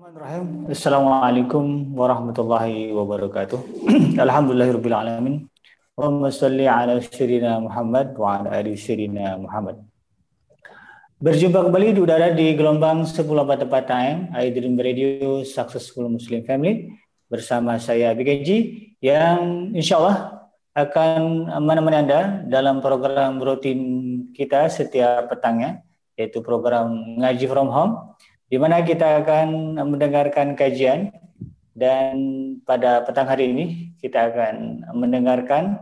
Bismillahirrahmanirrahim. Assalamualaikum warahmatullahi wabarakatuh. Alhamdulillahirabbil alamin. Allahumma salli ala sayyidina Muhammad wa ala ali sayyidina Muhammad. Berjumpa kembali di udara di gelombang 1044 time iDream Radio Successful Muslim Family bersama saya BKG yang insya Allah akan menemani Anda dalam program rutin kita setiap petangnya yaitu program Ngaji From Home di mana kita akan mendengarkan kajian dan pada petang hari ini kita akan mendengarkan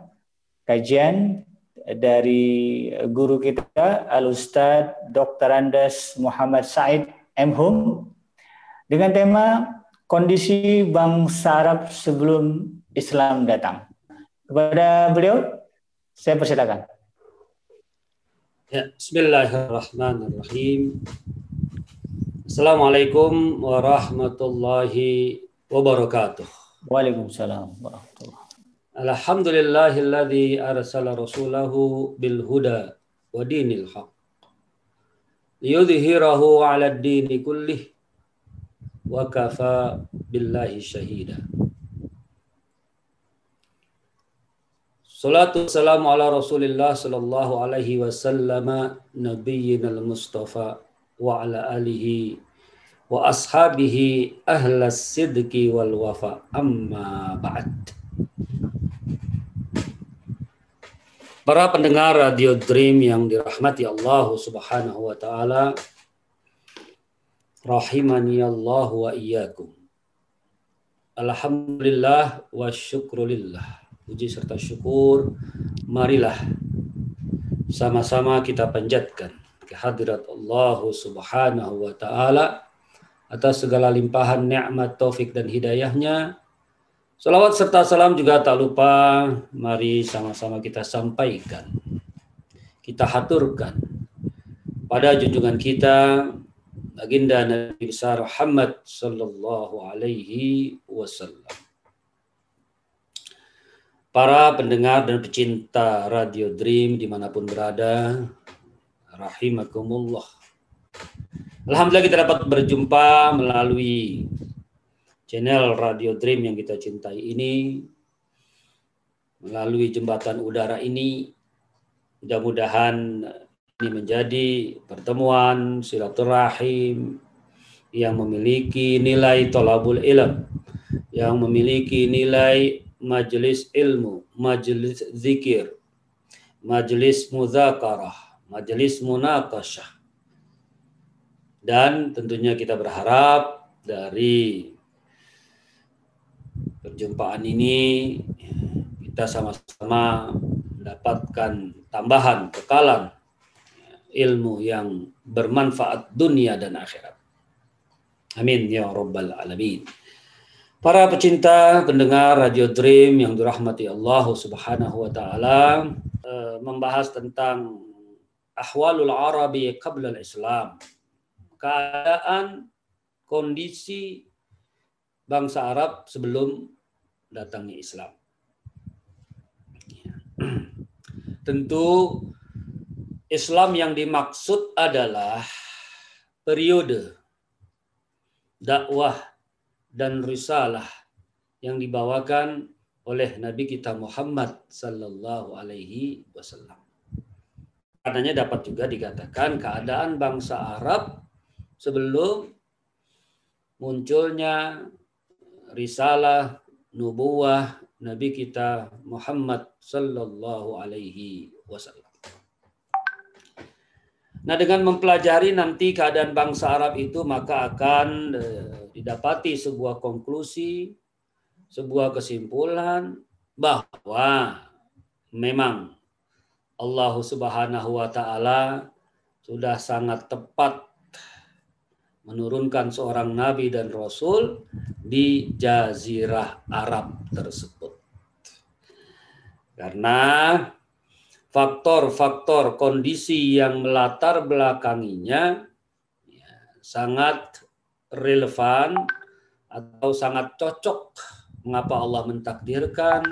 kajian dari guru kita Al Ustaz Dr. Andes Muhammad Said M. Hum dengan tema kondisi bangsa Arab sebelum Islam datang. Kepada beliau saya persilakan. Ya, Bismillahirrahmanirrahim. Assalamualaikum warahmatullahi wabarakatuh. Waalaikumsalam warahmatullahi Alhamdulillahilladzi arsala rasulahu bil huda wa dinil haq. Liyudhhirahu 'ala ad-dini kullih wa kafa billahi syahida. Salatu wassalamu ala Rasulillah sallallahu alaihi wasallam nabiyyina al-mustafa wa ala alihi wa ashabihi ahlas sidqi wal wafa. Amma ba'd. Para pendengar Radio Dream yang dirahmati Allah Subhanahu wa taala rahimani Allah wa iyyakum. Alhamdulillah wa syukrulillah. Puji serta syukur. Marilah sama-sama kita panjatkan kehadirat Allah Subhanahu wa taala atas segala limpahan nikmat taufik dan hidayahnya. Salawat serta salam juga tak lupa mari sama-sama kita sampaikan. Kita haturkan pada junjungan kita baginda Nabi besar Muhammad sallallahu alaihi wasallam. Para pendengar dan pecinta Radio Dream di mana pun berada, rahimakumullah. Alhamdulillah kita dapat berjumpa melalui channel Radio Dream yang kita cintai ini, melalui jembatan udara ini. Mudah-mudahan ini menjadi pertemuan silaturahim yang memiliki nilai tolabul ilm, yang memiliki nilai majelis ilmu, majelis zikir, majelis muzakarah, majelis munakasyah. Dan tentunya kita berharap dari perjumpaan ini kita sama-sama mendapatkan tambahan kekalan ilmu yang bermanfaat dunia dan akhirat. Amin ya rabbal alamin. Para pecinta pendengar Radio Dream yang dirahmati Allah Subhanahu wa taala eh, membahas tentang ahwalul arabi qabla islam keadaan kondisi bangsa Arab sebelum datangnya Islam. Tentu Islam yang dimaksud adalah periode dakwah dan risalah yang dibawakan oleh Nabi kita Muhammad sallallahu alaihi wasallam. Karenanya dapat juga dikatakan keadaan bangsa Arab sebelum munculnya risalah nubuah Nabi kita Muhammad sallallahu alaihi wasallam. Nah, dengan mempelajari nanti keadaan bangsa Arab itu maka akan eh, didapati sebuah konklusi, sebuah kesimpulan bahwa memang Allah Subhanahu wa taala sudah sangat tepat menurunkan seorang nabi dan rasul di jazirah Arab tersebut. Karena faktor-faktor kondisi yang melatar belakanginya ya, sangat relevan atau sangat cocok mengapa Allah mentakdirkan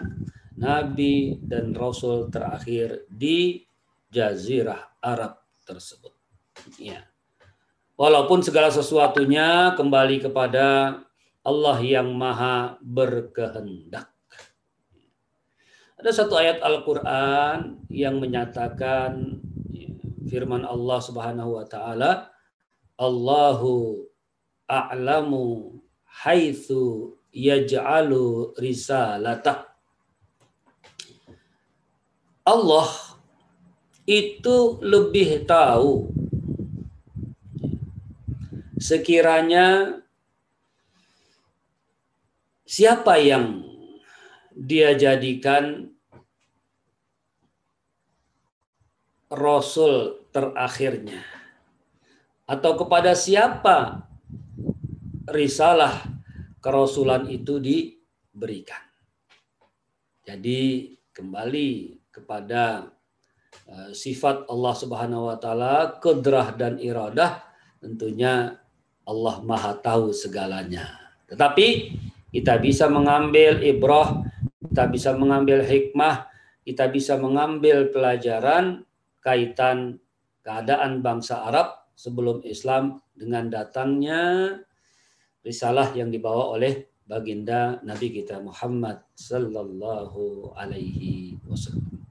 nabi dan rasul terakhir di jazirah Arab tersebut. Ya. Walaupun segala sesuatunya kembali kepada Allah yang maha berkehendak. Ada satu ayat Al-Quran yang menyatakan firman Allah Subhanahu wa taala, Allahu a'lamu haitsu yaj'alu risalatah. Allah itu lebih tahu sekiranya siapa yang dia jadikan rasul terakhirnya atau kepada siapa risalah kerasulan itu diberikan. Jadi kembali kepada uh, sifat Allah Subhanahu wa taala, kedrah dan iradah tentunya Allah Maha tahu segalanya. Tetapi kita bisa mengambil ibrah, kita bisa mengambil hikmah, kita bisa mengambil pelajaran kaitan keadaan bangsa Arab sebelum Islam dengan datangnya risalah yang dibawa oleh baginda Nabi kita Muhammad sallallahu alaihi wasallam.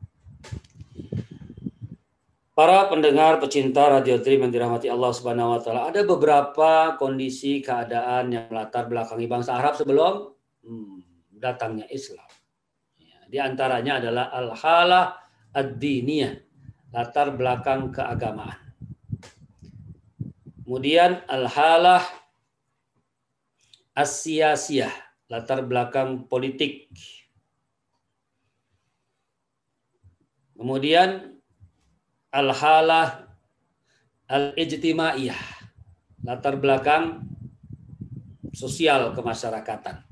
Para pendengar pecinta Radio Dream yang dirahmati Allah Subhanahu wa taala, ada beberapa kondisi keadaan yang melatar belakangi bangsa Arab sebelum hmm, datangnya Islam. Ya, di antaranya adalah al-halah ad-diniyah, latar belakang keagamaan. Kemudian al-halah as-siyasiyah, latar belakang politik. Kemudian al-halah al-ijtimaiyah, latar belakang sosial kemasyarakatan.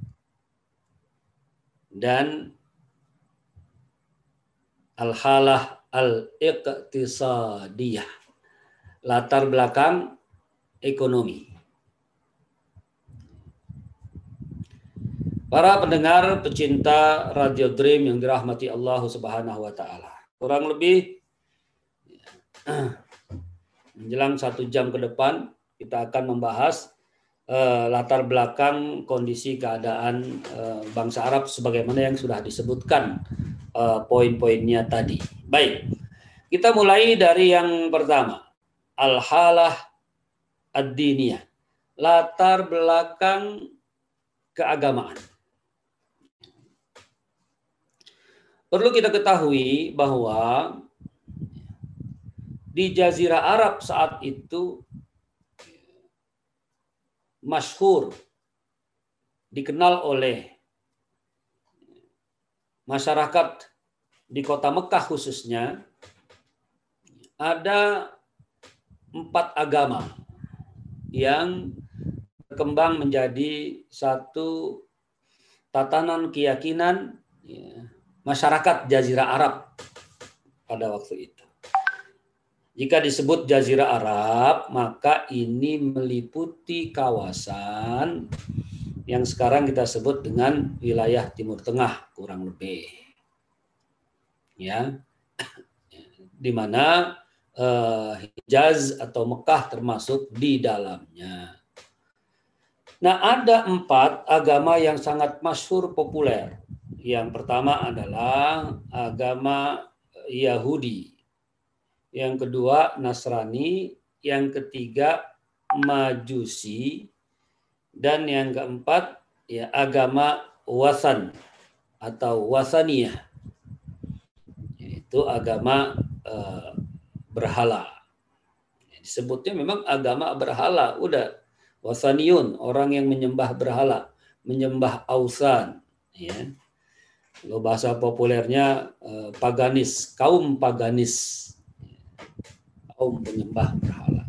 Dan al-halah al-iqtisadiyah, latar belakang ekonomi. Para pendengar pecinta Radio Dream yang dirahmati Allah Subhanahu wa taala. Kurang lebih menjelang satu jam ke depan kita akan membahas uh, latar belakang kondisi keadaan uh, bangsa Arab sebagaimana yang sudah disebutkan uh, poin-poinnya tadi. Baik, kita mulai dari yang pertama, al-halah ad-diniyah, latar belakang keagamaan. Perlu kita ketahui bahwa di Jazirah Arab saat itu masyhur dikenal oleh masyarakat di kota Mekah khususnya ada empat agama yang berkembang menjadi satu tatanan keyakinan ya, masyarakat Jazirah Arab pada waktu itu. Jika disebut Jazirah Arab, maka ini meliputi kawasan yang sekarang kita sebut dengan wilayah Timur Tengah kurang lebih. Ya. Di mana uh, Hijaz atau Mekah termasuk di dalamnya. Nah, ada empat agama yang sangat masyhur populer. Yang pertama adalah agama Yahudi yang kedua Nasrani, yang ketiga Majusi, dan yang keempat ya agama Wasan atau Wasaniyah, yaitu agama eh, berhala. Disebutnya memang agama berhala, udah Wasaniyun, orang yang menyembah berhala, menyembah ausan, ya. Kalau bahasa populernya eh, paganis, kaum paganis kaum penyembah berhala.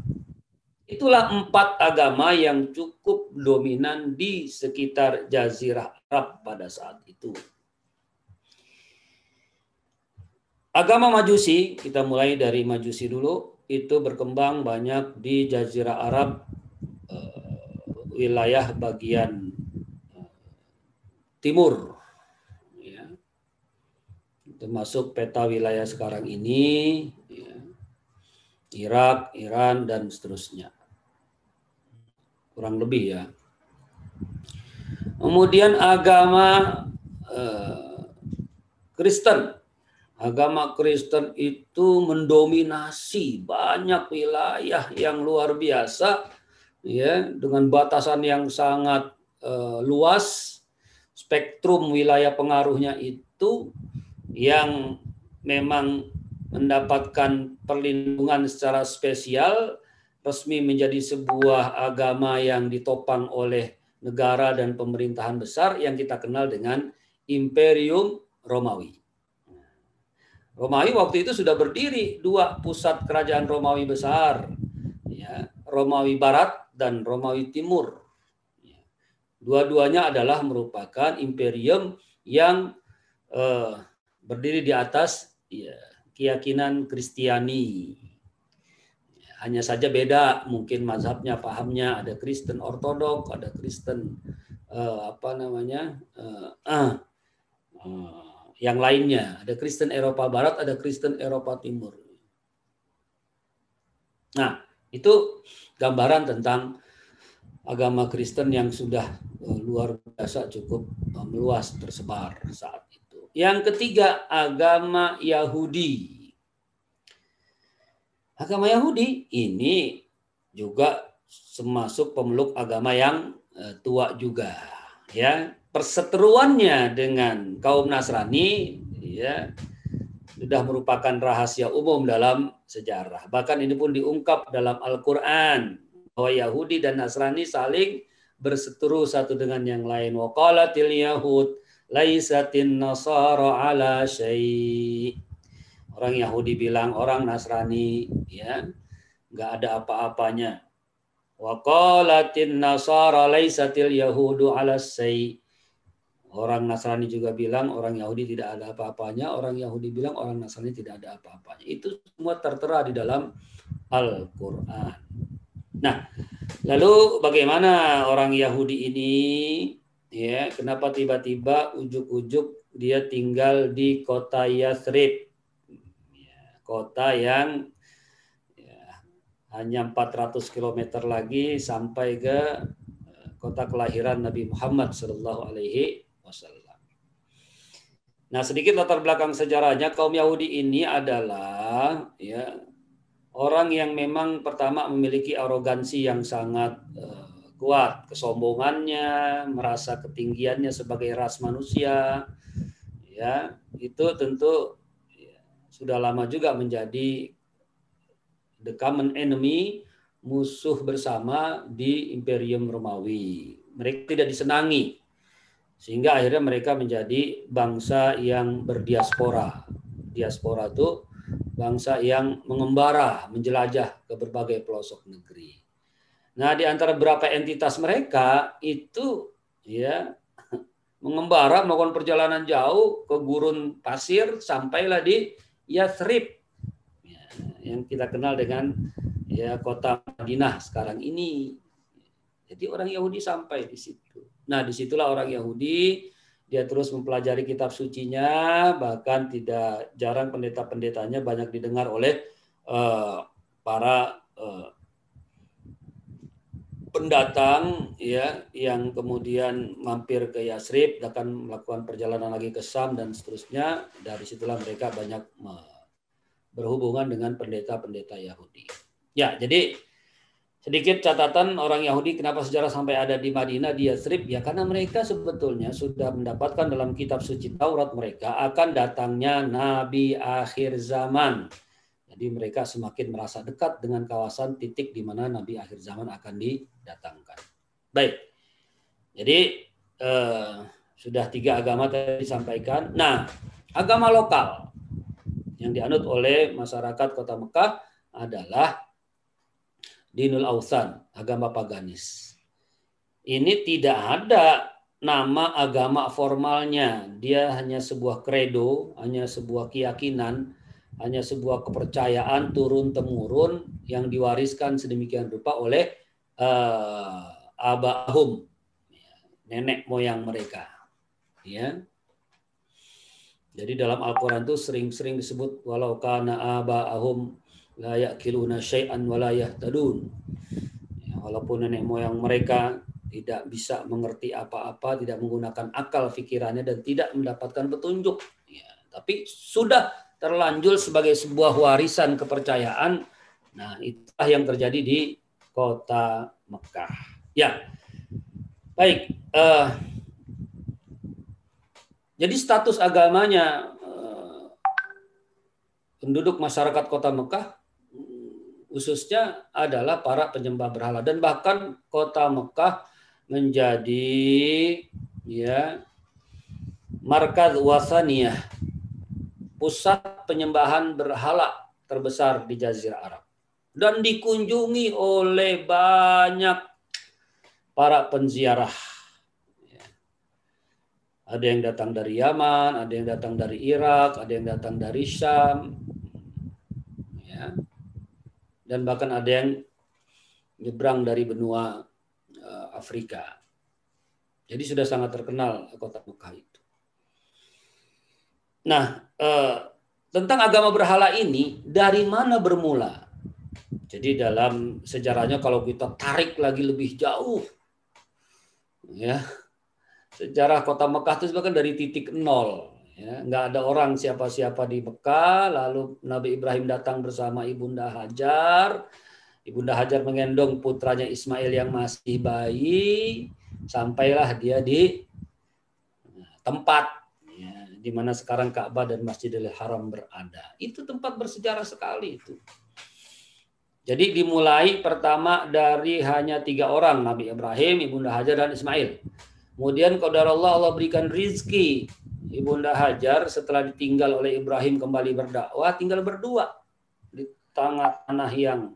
Itulah empat agama yang cukup dominan di sekitar Jazirah Arab pada saat itu. Agama Majusi, kita mulai dari Majusi dulu, itu berkembang banyak di Jazirah Arab, eh, wilayah bagian eh, timur, ya. termasuk peta wilayah sekarang ini, Irak, Iran, dan seterusnya. kurang lebih ya. Kemudian agama eh, Kristen. Agama Kristen itu mendominasi banyak wilayah yang luar biasa ya dengan batasan yang sangat eh, luas spektrum wilayah pengaruhnya itu yang memang mendapatkan perlindungan secara spesial resmi menjadi sebuah agama yang ditopang oleh negara dan pemerintahan besar yang kita kenal dengan Imperium Romawi. Romawi waktu itu sudah berdiri dua pusat kerajaan Romawi besar, ya, Romawi Barat dan Romawi Timur. Ya. Dua-duanya adalah merupakan imperium yang eh, berdiri di atas ya, keyakinan Kristiani. Hanya saja beda mungkin mazhabnya, pahamnya ada Kristen Ortodok, ada Kristen uh, apa namanya uh, uh, uh, yang lainnya. Ada Kristen Eropa Barat, ada Kristen Eropa Timur. Nah itu gambaran tentang agama Kristen yang sudah uh, luar biasa cukup uh, meluas tersebar saat. Yang ketiga agama Yahudi. Agama Yahudi ini juga termasuk pemeluk agama yang eh, tua juga ya. Perseteruannya dengan kaum Nasrani ya sudah merupakan rahasia umum dalam sejarah. Bahkan ini pun diungkap dalam Al-Qur'an bahwa Yahudi dan Nasrani saling berseteru satu dengan yang lain. Waqalatil yahud laisatin nasara ala syai' Orang Yahudi bilang orang Nasrani ya nggak ada apa-apanya. Wa qalatin nasara laisatil yahudu ala say. Orang Nasrani juga bilang orang Yahudi tidak ada apa-apanya, orang Yahudi bilang orang Nasrani tidak ada apa-apanya. Itu semua tertera di dalam Al-Qur'an. Nah, lalu bagaimana orang Yahudi ini ya, kenapa tiba-tiba ujuk-ujuk dia tinggal di kota Yathrib kota yang ya, hanya 400 km lagi sampai ke eh, kota kelahiran Nabi Muhammad Shallallahu Alaihi Wasallam. Nah sedikit latar belakang sejarahnya kaum Yahudi ini adalah ya orang yang memang pertama memiliki arogansi yang sangat uh, kuat, kesombongannya, merasa ketinggiannya sebagai ras manusia, ya itu tentu sudah lama juga menjadi the common enemy, musuh bersama di Imperium Romawi. Mereka tidak disenangi, sehingga akhirnya mereka menjadi bangsa yang berdiaspora. Diaspora itu bangsa yang mengembara, menjelajah ke berbagai pelosok negeri. Nah, di antara beberapa entitas mereka itu ya mengembara melakukan perjalanan jauh ke gurun pasir sampailah di Yathrib ya, yang kita kenal dengan ya kota Madinah sekarang ini. Jadi orang Yahudi sampai di situ. Nah, di situlah orang Yahudi dia terus mempelajari kitab sucinya, bahkan tidak jarang pendeta-pendetanya banyak didengar oleh uh, para uh, pendatang ya yang kemudian mampir ke Yasrib akan melakukan perjalanan lagi ke Sam dan seterusnya. Dari situlah mereka banyak berhubungan dengan pendeta-pendeta Yahudi. Ya, jadi sedikit catatan orang Yahudi kenapa sejarah sampai ada di Madinah di Yasrib? Ya karena mereka sebetulnya sudah mendapatkan dalam kitab suci Taurat mereka akan datangnya nabi akhir zaman jadi mereka semakin merasa dekat dengan kawasan titik di mana Nabi akhir zaman akan didatangkan. Baik, jadi eh, sudah tiga agama tadi disampaikan. Nah, agama lokal yang dianut oleh masyarakat kota Mekah adalah Dinul Ausan, agama paganis. Ini tidak ada nama agama formalnya. Dia hanya sebuah kredo, hanya sebuah keyakinan hanya sebuah kepercayaan turun temurun yang diwariskan sedemikian rupa oleh uh, abahum nenek moyang mereka. Ya. Jadi dalam Al-Quran itu sering-sering disebut walau kana abahum la ya'kiluna syai'an wa yahtadun. Ya, walaupun nenek moyang mereka tidak bisa mengerti apa-apa, tidak menggunakan akal pikirannya dan tidak mendapatkan petunjuk. Ya, tapi sudah terlanjur sebagai sebuah warisan kepercayaan. Nah, itulah yang terjadi di kota Mekah. Ya, baik. Uh, jadi status agamanya uh, penduduk masyarakat kota Mekah khususnya adalah para penyembah berhala dan bahkan kota Mekah menjadi ya markaz wasaniyah pusat penyembahan berhala terbesar di jazirah Arab dan dikunjungi oleh banyak para penziarah ya. ada yang datang dari Yaman, ada yang datang dari Irak, ada yang datang dari Syam, ya. dan bahkan ada yang nyebrang dari benua Eh, Afrika. Jadi sudah sangat terkenal kota Mekah itu. Nah, eh, tentang agama berhala ini dari mana bermula? Jadi dalam sejarahnya kalau kita tarik lagi lebih jauh, ya sejarah kota Mekah itu sebenarnya dari titik nol. Ya, nggak ada orang siapa-siapa di Mekah. Lalu Nabi Ibrahim datang bersama ibunda Hajar Ibunda Hajar mengendong putranya Ismail yang masih bayi, sampailah dia di tempat di mana sekarang Ka'bah dan Masjidil Haram berada. Itu tempat bersejarah sekali itu. Jadi dimulai pertama dari hanya tiga orang, Nabi Ibrahim, Ibunda Hajar, dan Ismail. Kemudian Qadar Allah, Allah berikan rizki. Ibunda Hajar setelah ditinggal oleh Ibrahim kembali berdakwah, tinggal berdua di tengah tanah yang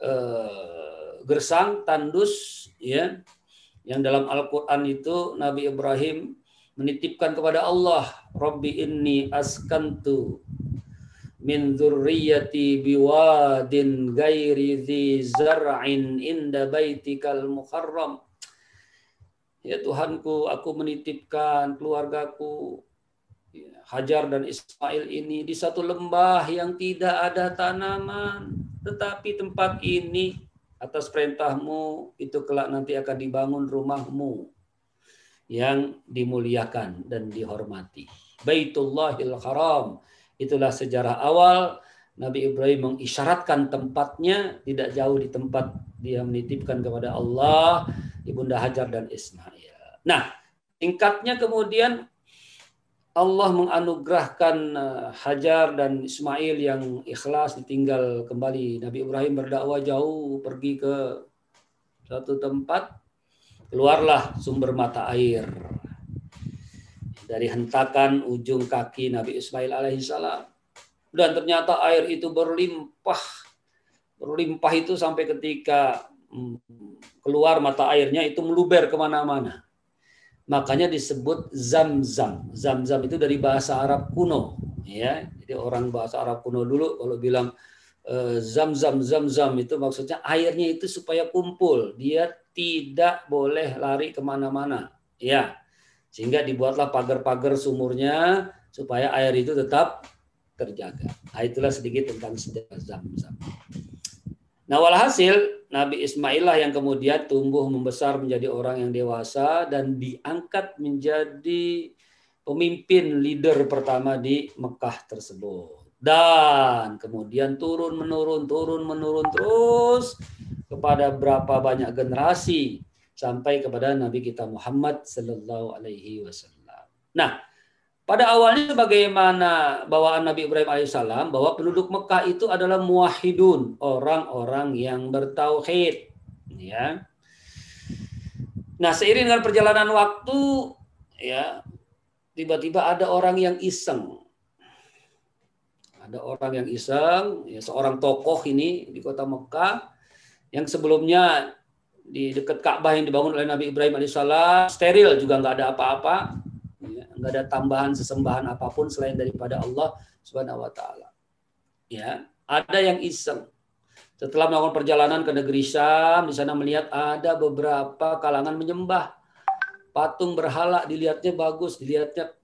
uh, gersang, tandus, ya, yang dalam Al-Quran itu Nabi Ibrahim menitipkan kepada Allah, Rabbi inni askantu min dzurriyyati biwadin ghairi dzi zar'in inda baitikal muharram. Ya Tuhanku, aku menitipkan keluargaku Hajar dan Ismail ini di satu lembah yang tidak ada tanaman tetapi tempat ini atas perintahmu itu kelak nanti akan dibangun rumahmu yang dimuliakan dan dihormati. Baitullahil Haram. Itulah sejarah awal Nabi Ibrahim mengisyaratkan tempatnya tidak jauh di tempat dia menitipkan kepada Allah Ibunda Hajar dan Ismail. Nah, tingkatnya kemudian Allah menganugerahkan eh, Hajar dan Ismail yang ikhlas ditinggal kembali. Nabi Ibrahim berdakwah jauh pergi ke satu tempat, keluarlah sumber mata air. Dari hentakan ujung kaki Nabi Ismail alaihissalam. Dan ternyata air itu berlimpah. Berlimpah itu sampai ketika hmm, keluar mata airnya itu meluber ke mana-mana makanya disebut zam-zam. Zam-zam itu dari bahasa Arab kuno, ya. Jadi orang bahasa Arab kuno dulu kalau bilang zam-zam zam-zam itu maksudnya airnya itu supaya kumpul, dia tidak boleh lari ke mana-mana, ya. Sehingga dibuatlah pagar-pagar sumurnya supaya air itu tetap terjaga. Nah, itulah sedikit tentang sejarah zam-zam. Nah walhasil Nabi Ismail lah yang kemudian tumbuh membesar menjadi orang yang dewasa dan diangkat menjadi pemimpin leader pertama di Mekah tersebut. Dan kemudian turun menurun turun menurun terus kepada berapa banyak generasi sampai kepada Nabi kita Muhammad Sallallahu Alaihi Wasallam. Nah, pada awalnya bagaimana bawaan Nabi Ibrahim alaihissalam bahwa penduduk Mekah itu adalah muahidun, orang-orang yang bertauhid, ya. Nah, seiring dengan perjalanan waktu, ya, tiba-tiba ada orang yang iseng. Ada orang yang iseng, ya, seorang tokoh ini di kota Mekah yang sebelumnya di dekat Ka'bah yang dibangun oleh Nabi Ibrahim alaihissalam steril juga nggak ada apa-apa nggak ada tambahan sesembahan apa pun selain daripada Allah Subhanahu wa taala. Ya, ada yang iseng. Setelah melakukan perjalanan ke negeri Syam, di sana melihat ada beberapa kalangan menyembah patung berhala, dilihatnya bagus, dilihatnya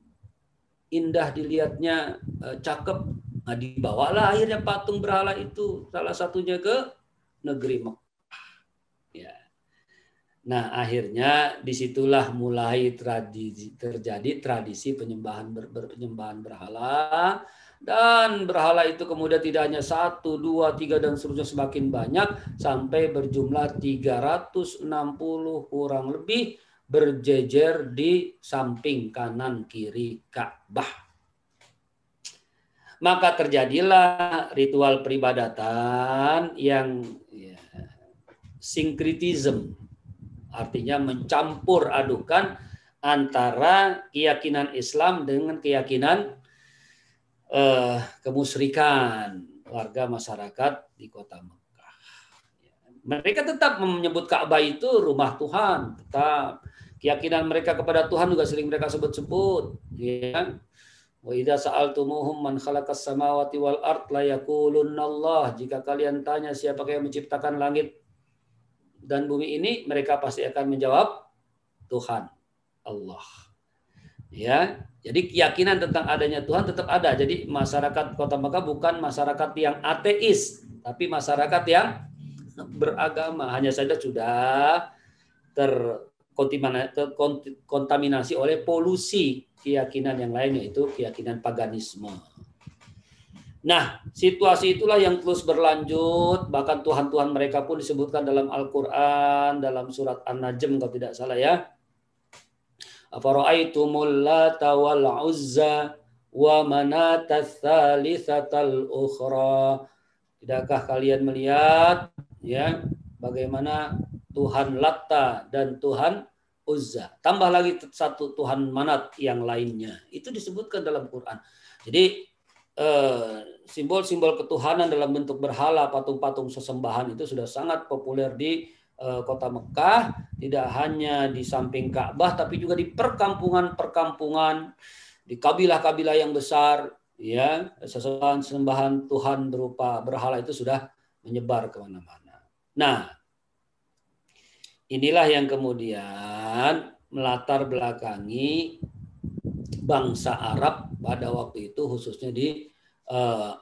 indah, dilihatnya uh, cakep. Nah, dibawalah akhirnya patung berhala itu salah satunya ke negeri Mekah. Ya. Nah, akhirnya di situlah mulai tradisi, terjadi tradisi penyembahan ber, penyembahan berhala dan berhala itu kemudian tidak hanya satu, dua, tiga dan seterusnya semakin banyak sampai berjumlah 360 kurang lebih berjejer di samping kanan kiri Ka'bah. Maka terjadilah ritual peribadatan yang ya, sinkritism Artinya mencampur adukan antara keyakinan Islam dengan keyakinan uh, kemusyrikan warga masyarakat di kota Mekah. Mereka tetap menyebut Ka'bah itu rumah Tuhan, tetap keyakinan mereka kepada Tuhan juga sering mereka sebut-sebut, ya. Wa idza sa'altumuhum man khalaqas samawati wal ard la Allah. Jika kalian tanya siapa yang menciptakan langit dan bumi ini mereka pasti akan menjawab Tuhan Allah. Ya, jadi keyakinan tentang adanya Tuhan tetap ada. Jadi masyarakat Kota Mekah bukan masyarakat yang ateis, tapi masyarakat yang beragama. Hanya saja sudah terkontaminasi oleh polusi keyakinan yang lain yaitu keyakinan paganisme. Nah, situasi itulah yang terus berlanjut. Bahkan Tuhan-Tuhan mereka pun disebutkan dalam Al-Quran, dalam surat An-Najm kalau tidak salah ya. Afara'aitumul lata wal uzza wa manata thalithatal ukhra. Tidakkah kalian melihat ya bagaimana Tuhan Latta dan Tuhan Uzza. Tambah lagi satu Tuhan Manat yang lainnya. Itu disebutkan dalam Quran. Jadi eh, simbol-simbol ketuhanan dalam bentuk berhala, patung-patung sesembahan itu sudah sangat populer di uh, kota Mekah, tidak hanya di samping Ka'bah tapi juga di perkampungan-perkampungan, di kabilah-kabilah yang besar, ya, sesembahan-sembahan Tuhan berupa berhala itu sudah menyebar ke mana-mana. Nah, inilah yang kemudian melatar belakangi bangsa Arab pada waktu itu khususnya di uh,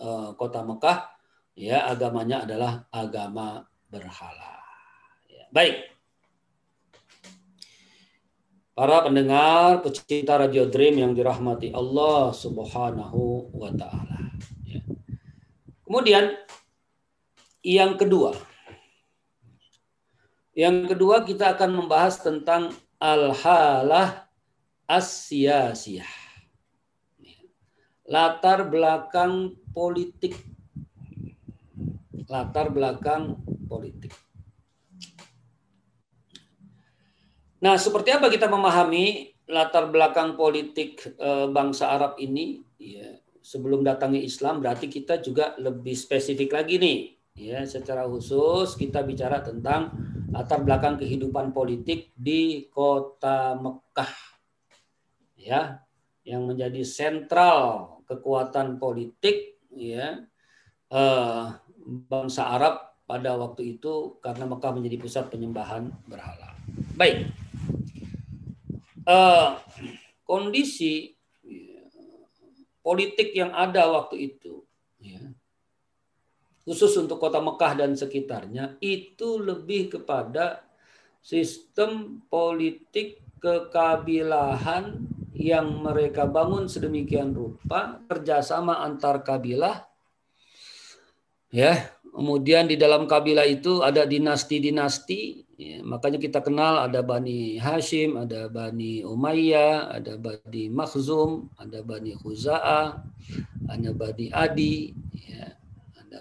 uh, kota Mekah ya agamanya adalah agama berhala. Ya, baik. Para pendengar pecinta Radio Dream yang dirahmati Allah Subhanahu wa taala. Ya. Kemudian yang kedua. Yang kedua kita akan membahas tentang al-halah as-siyasiyah latar belakang politik. Latar belakang politik. Nah, seperti apa kita memahami latar belakang politik e, bangsa Arab ini? Ya, sebelum datangi Islam, berarti kita juga lebih spesifik lagi nih. Ya, secara khusus kita bicara tentang latar belakang kehidupan politik di kota Mekah. Ya, yang menjadi sentral kekuatan politik ya eh, bangsa Arab pada waktu itu karena Mekah menjadi pusat penyembahan berhala. Baik, eh, kondisi ya, politik yang ada waktu itu, ya, khusus untuk kota Mekah dan sekitarnya, itu lebih kepada sistem politik kekabilahan yang mereka bangun sedemikian rupa kerjasama antar kabilah. Ya kemudian di dalam kabilah itu ada dinasti-dinasti. Ya, makanya kita kenal ada Bani Hashim ada Bani Umayyah ada Bani Makhzum ada Bani Khuza'ah ada Bani Adi ya,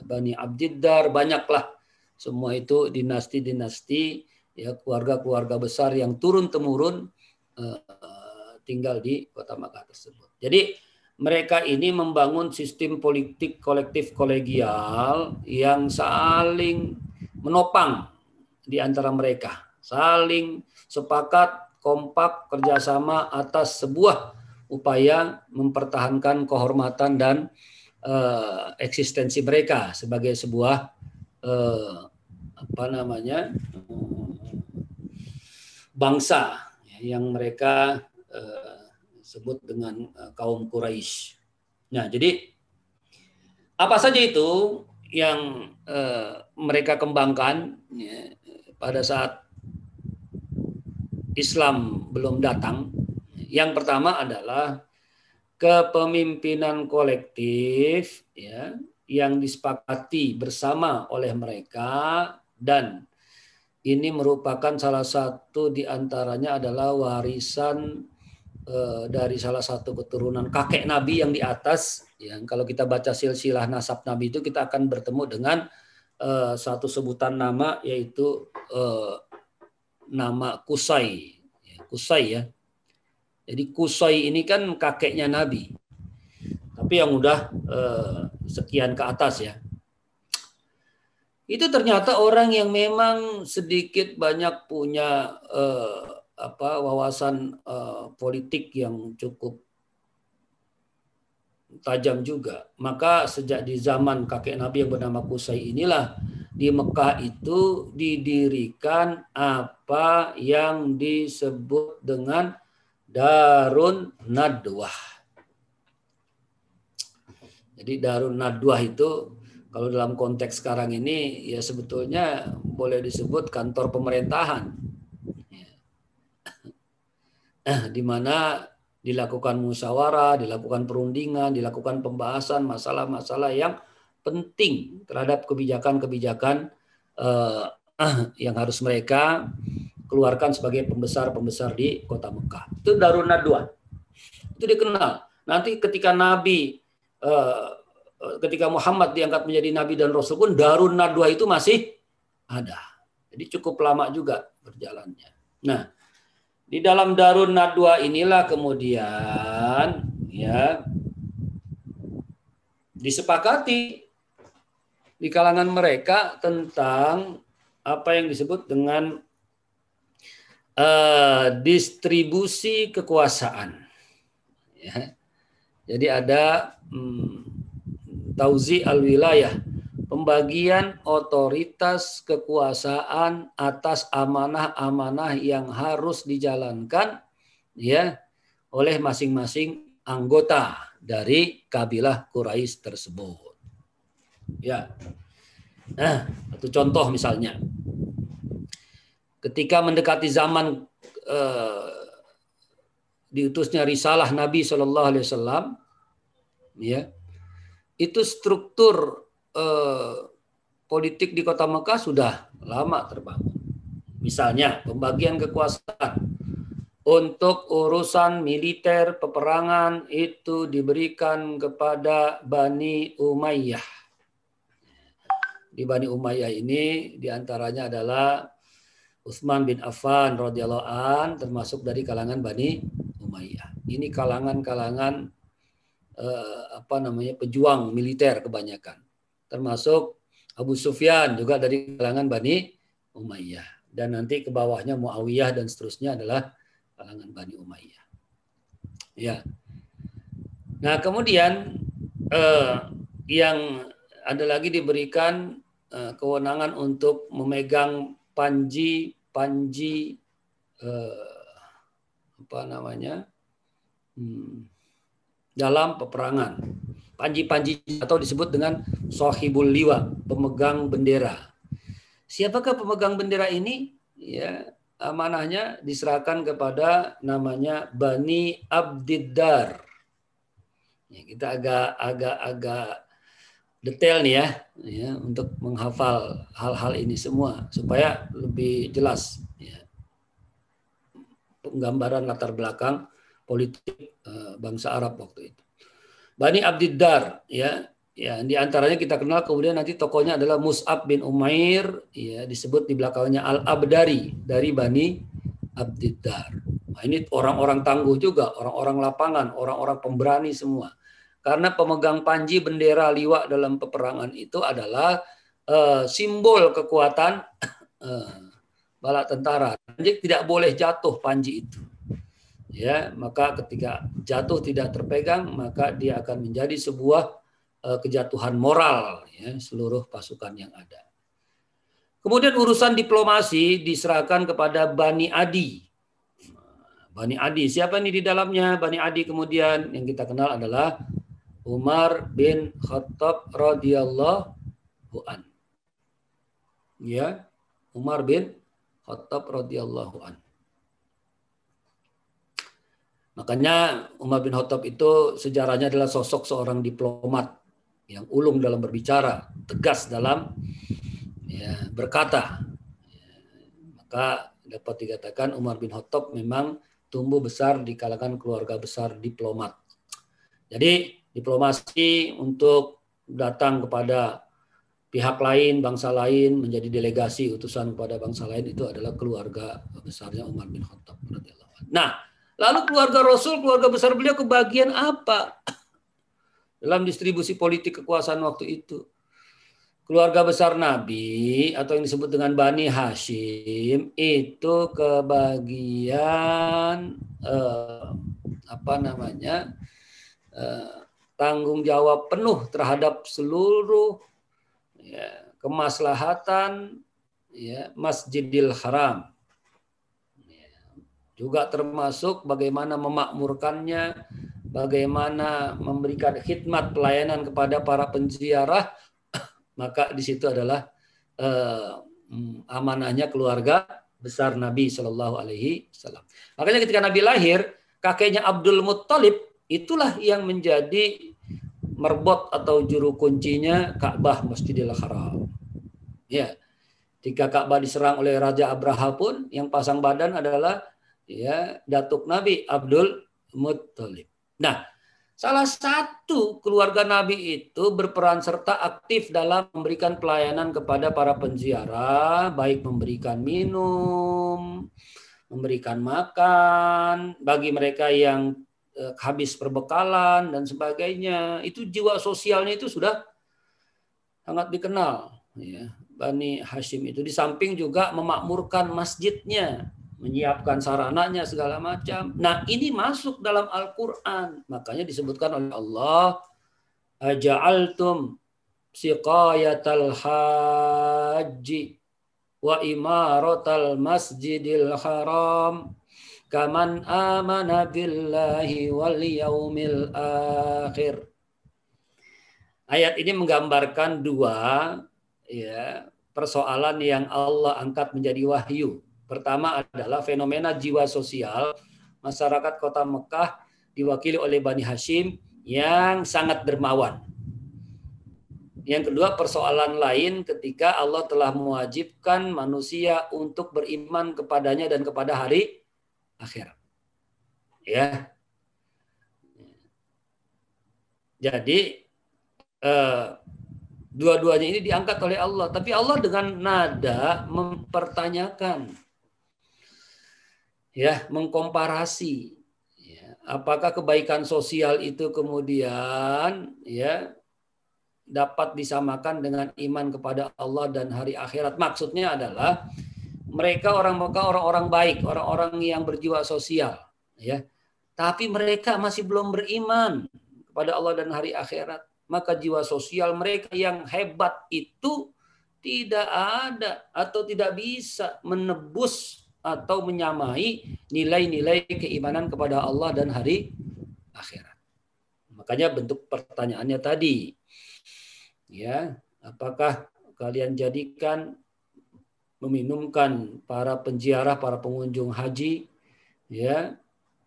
Bani Abdiddar banyaklah semua itu dinasti-dinasti ya keluarga-keluarga besar yang turun temurun uh, tinggal di kota Makkah tersebut. Jadi mereka ini membangun sistem politik kolektif kolegial yang saling menopang di antara mereka, saling sepakat, kompak, kerjasama atas sebuah upaya mempertahankan kehormatan dan uh, eksistensi mereka sebagai sebuah uh, apa namanya bangsa yang mereka Eh, sebut dengan eh, kaum Quraisy. Nah, jadi apa saja itu yang uh, mereka kembangkan ya, pada saat Islam belum datang. Yang pertama adalah kepemimpinan kolektif ya yang disepakati bersama oleh mereka dan ini merupakan salah satu di antaranya adalah warisan eh, dari salah satu keturunan kakek Nabi yang di atas. Yang kalau kita baca silsilah nasab Nabi itu kita akan bertemu dengan eh, satu sebutan nama yaitu eh, nama Kusai. Ya, Kusai ya. Jadi Kusai ini kan kakeknya Nabi. Tapi yang udah eh, sekian ke atas ya itu ternyata orang yang memang sedikit banyak punya uh, apa wawasan uh, politik yang cukup tajam juga. Maka sejak di zaman kakek Nabi yang bernama Kusai inilah di Mekah itu didirikan apa yang disebut dengan Darun Nadwah. Jadi Darun Nadwah itu kalau dalam konteks sekarang ini ya sebetulnya boleh disebut kantor pemerintahan. Ya. di mana dilakukan musyawarah, dilakukan perundingan, dilakukan pembahasan masalah-masalah yang penting terhadap kebijakan-kebijakan uh, yang harus mereka keluarkan sebagai pembesar-pembesar di kota Mekah. Itu Darun Nadwa. Itu dikenal. Nanti ketika Nabi uh, ketika Muhammad diangkat menjadi nabi dan rasul pun Darun Nadwa itu masih ada. Jadi cukup lama juga berjalannya. Nah, di dalam Darun Nadwa inilah kemudian ya disepakati di kalangan mereka tentang apa yang disebut dengan uh, distribusi kekuasaan. Ya. Jadi ada hmm, tauzi al-wilayah, pembagian otoritas kekuasaan atas amanah-amanah yang harus dijalankan ya oleh masing-masing anggota dari kabilah Quraisy tersebut. Ya. Nah, satu contoh misalnya. Ketika mendekati zaman eh, diutusnya risalah Nabi Shallallahu alaihi wasallam ya itu struktur eh, politik di kota Mekah sudah lama terbangun. Misalnya pembagian kekuasaan untuk urusan militer peperangan itu diberikan kepada Bani Umayyah. Di Bani Umayyah ini di antaranya adalah Utsman bin Affan radhiyallahu an termasuk dari kalangan Bani Umayyah. Ini kalangan-kalangan eh, apa namanya pejuang militer kebanyakan, termasuk Abu Sufyan juga dari kalangan Bani Umayyah dan nanti ke bawahnya Muawiyah dan seterusnya adalah kalangan Bani Umayyah. Ya. Nah kemudian eh, yang ada lagi diberikan eh, kewenangan untuk memegang panji panji eh, apa namanya hmm, dalam peperangan. Panji-panji atau disebut dengan sohibul liwa, pemegang bendera. Siapakah pemegang bendera ini? Ya, amanahnya diserahkan kepada namanya Bani Abdiddar. Ya, kita agak agak agak detail nih ya, ya untuk menghafal hal-hal ini semua supaya lebih jelas ya. Penggambaran latar belakang politik eh, bangsa Arab waktu itu. Bani Abdiddar ya ya di antaranya kita kenal kemudian nanti tokohnya adalah Mus'ab bin Umair ya disebut di belakangnya Al Abdari dari Bani Abdiddar. Nah, ini orang-orang tangguh juga, orang-orang lapangan, orang-orang pemberani semua. Karena pemegang panji bendera liwa dalam peperangan itu adalah uh, simbol kekuatan uh, bala tentara. Jadi tidak boleh jatuh panji itu ya maka ketika jatuh tidak terpegang maka dia akan menjadi sebuah uh, kejatuhan moral ya seluruh pasukan yang ada. Kemudian urusan diplomasi diserahkan kepada Bani Adi. Bani Adi, siapa ini di dalamnya? Bani Adi kemudian yang kita kenal adalah Umar bin Khattab radhiyallahu an. Ya, Umar bin Khattab radhiyallahu an. Makanya Umar bin Khattab itu sejarahnya adalah sosok seorang diplomat yang ulung dalam berbicara, tegas dalam ya, berkata. Maka dapat dikatakan Umar bin Khattab memang tumbuh besar di kalangan keluarga besar diplomat. Jadi diplomasi untuk datang kepada pihak lain, bangsa lain, menjadi delegasi utusan kepada bangsa lain itu adalah keluarga besarnya Umar bin Khattab. Nah, Lalu keluarga Rasul, keluarga besar beliau kebagian apa? Dalam distribusi politik kekuasaan waktu itu. Keluarga besar Nabi atau yang disebut dengan Bani Hashim itu kebagian eh, apa namanya eh, tanggung jawab penuh terhadap seluruh ya, kemaslahatan ya, Masjidil Haram juga termasuk bagaimana memakmurkannya, bagaimana memberikan khidmat pelayanan kepada para penziarah, maka di situ adalah uh, amanahnya keluarga besar Nabi Shallallahu Alaihi Wasallam. Makanya ketika Nabi lahir, kakeknya Abdul Muttalib itulah yang menjadi merbot atau juru kuncinya Ka'bah Masjidil Haram. Ya, ketika Ka'bah diserang oleh Raja Abraha pun yang pasang badan adalah ya datuk Nabi Abdul Muttalib. Nah, salah satu keluarga Nabi itu berperan serta aktif dalam memberikan pelayanan kepada para penziarah, baik memberikan minum, memberikan makan bagi mereka yang habis perbekalan dan sebagainya. Itu jiwa sosialnya itu sudah sangat dikenal ya. Bani Hashim itu di samping juga memakmurkan masjidnya menyiapkan sarananya segala macam. Nah, ini masuk dalam Al-Qur'an. Makanya disebutkan oleh Allah, "Aja'altum siqayatal haji wa imaratal masjidil haram kaman amana billahi wal yaumil akhir." Ayat ini menggambarkan dua ya persoalan yang Allah angkat menjadi wahyu Pertama adalah fenomena jiwa sosial masyarakat kota Mekah diwakili oleh Bani Hashim yang sangat dermawan. Yang kedua persoalan lain ketika Allah telah mewajibkan manusia untuk beriman kepadanya dan kepada hari akhirat. Ya. Jadi eh, dua-duanya ini diangkat oleh Allah, tapi Allah dengan nada mempertanyakan ya mengkomparasi ya, apakah kebaikan sosial itu kemudian ya dapat disamakan dengan iman kepada Allah dan hari akhirat maksudnya adalah mereka orang Mekah orang-orang baik orang-orang yang berjiwa sosial ya. Tapi mereka masih belum beriman kepada Allah dan hari akhirat. Maka jiwa sosial mereka yang hebat itu tidak ada atau tidak bisa menebus atau menyamai nilai-nilai keimanan kepada Allah dan hari akhirat. Makanya bentuk pertanyaannya tadi, ya, apakah kalian jadikan meminumkan para penziarah, para pengunjung haji, ya,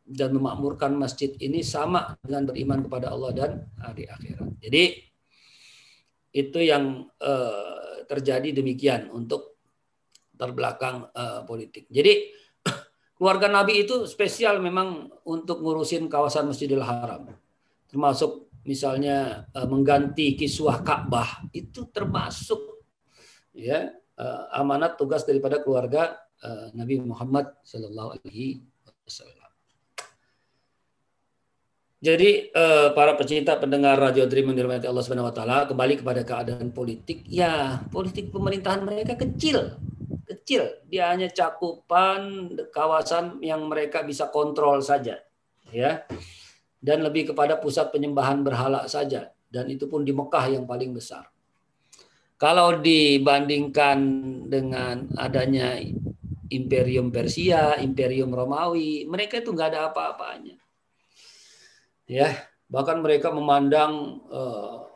dan memakmurkan masjid ini sama dengan beriman kepada Allah dan hari akhirat. Jadi itu yang uh, terjadi demikian untuk terbelakang uh, politik. Jadi keluarga Nabi itu spesial memang untuk ngurusin kawasan Masjidil Haram. Termasuk misalnya uh, mengganti kiswah Ka'bah itu termasuk ya amanat tugas daripada keluarga uh, Nabi Muhammad Sallallahu Alaihi Wasallam. Jadi para pecinta pendengar Radio Dream yang dirahmati Allah Subhanahu wa taala kembali kepada keadaan politik. Ya, politik pemerintahan mereka kecil kecil, dia hanya cakupan kawasan yang mereka bisa kontrol saja, ya. Dan lebih kepada pusat penyembahan berhala saja, dan itu pun di Mekah yang paling besar. Kalau dibandingkan dengan adanya Imperium Persia, Imperium Romawi, mereka itu nggak ada apa-apanya. Ya, bahkan mereka memandang uh,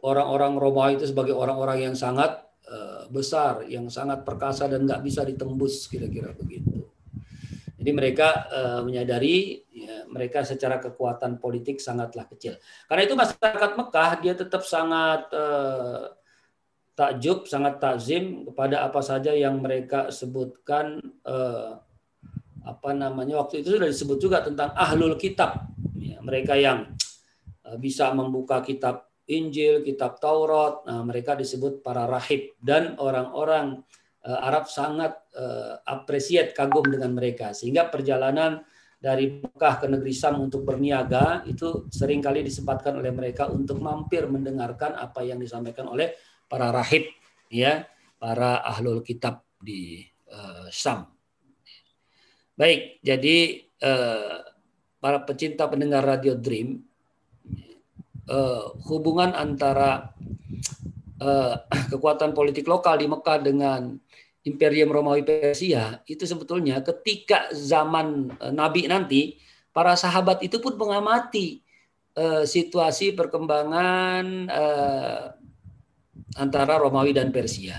orang-orang Romawi itu sebagai orang-orang yang sangat uh, besar yang sangat perkasa dan nggak bisa ditembus kira-kira begitu. Jadi mereka uh, menyadari ya, mereka secara kekuatan politik sangatlah kecil. Karena itu masyarakat Mekah dia tetap sangat uh, takjub, sangat takzim kepada apa saja yang mereka sebutkan uh, apa namanya waktu itu sudah disebut juga tentang ahlul kitab. Ya, mereka yang uh, bisa membuka kitab Injil, kitab Taurat, nah, mereka disebut para rahib dan orang-orang uh, Arab sangat uh, appreciate kagum dengan mereka sehingga perjalanan dari Mekah ke negeri Sam untuk berniaga itu sering kali disempatkan oleh mereka untuk mampir mendengarkan apa yang disampaikan oleh para rahib ya para ahlul kitab di uh, Sam. Baik, jadi uh, para pecinta pendengar radio Dream uh, hubungan antara uh, kekuatan politik lokal di Mekah dengan Imperium Romawi Persia itu sebetulnya ketika zaman Nabi nanti para sahabat itu pun mengamati situasi perkembangan antara Romawi dan Persia.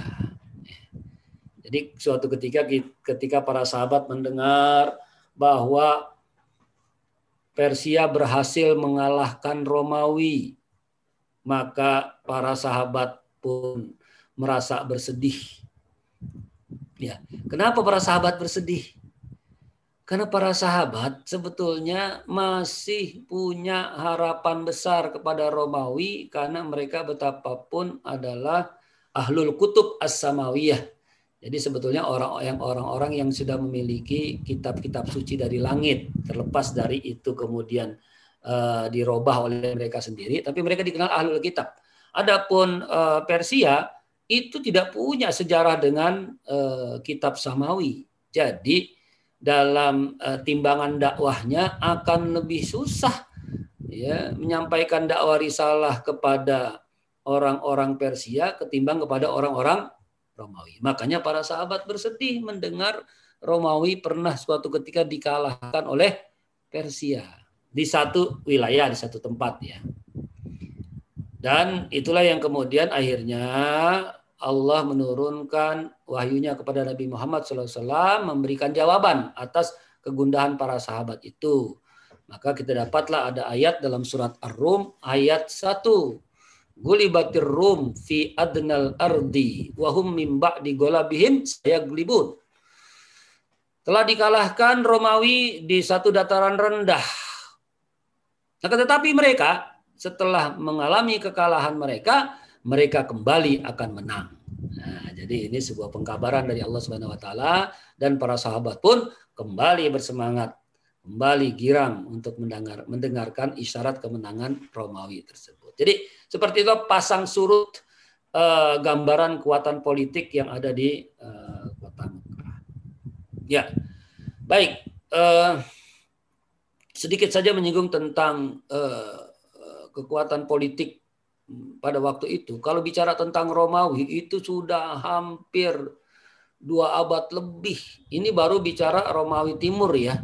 Jadi suatu ketika ketika para sahabat mendengar bahwa Persia berhasil mengalahkan Romawi, maka para sahabat pun merasa bersedih. Ya, kenapa para sahabat bersedih? Karena para sahabat sebetulnya masih punya harapan besar kepada Romawi karena mereka betapapun adalah ahlul kutub as-samawiyah. Jadi sebetulnya orang yang orang-orang yang sudah memiliki kitab-kitab suci dari langit, terlepas dari itu kemudian uh, dirubah oleh mereka sendiri, tapi mereka dikenal ahlul kitab. Adapun uh, Persia itu tidak punya sejarah dengan uh, kitab samawi. Jadi dalam uh, timbangan dakwahnya akan lebih susah ya menyampaikan dakwah risalah kepada orang-orang Persia ketimbang kepada orang-orang Romawi. Makanya para sahabat bersedih mendengar Romawi pernah suatu ketika dikalahkan oleh Persia di satu wilayah, di satu tempat ya. Dan itulah yang kemudian akhirnya Allah menurunkan wahyunya kepada Nabi Muhammad SAW memberikan jawaban atas kegundahan para sahabat itu. Maka kita dapatlah ada ayat dalam surat Ar-Rum ayat 1. Gulibatir rum fi adnal ardi wahum min ba'di golabihim sayaglibun. Telah dikalahkan Romawi di satu dataran rendah. Nah, tetapi mereka setelah mengalami kekalahan mereka, mereka kembali akan menang. Nah, jadi ini sebuah pengkabaran dari Allah Subhanahu wa taala dan para sahabat pun kembali bersemangat, kembali girang untuk mendengar mendengarkan isyarat kemenangan Romawi tersebut. Jadi seperti itu pasang surut uh, gambaran kekuatan politik yang ada di uh, kota Mekah. Ya. Baik, uh, sedikit saja menyinggung tentang uh, kekuatan politik pada waktu itu. Kalau bicara tentang Romawi itu sudah hampir dua abad lebih. Ini baru bicara Romawi Timur ya.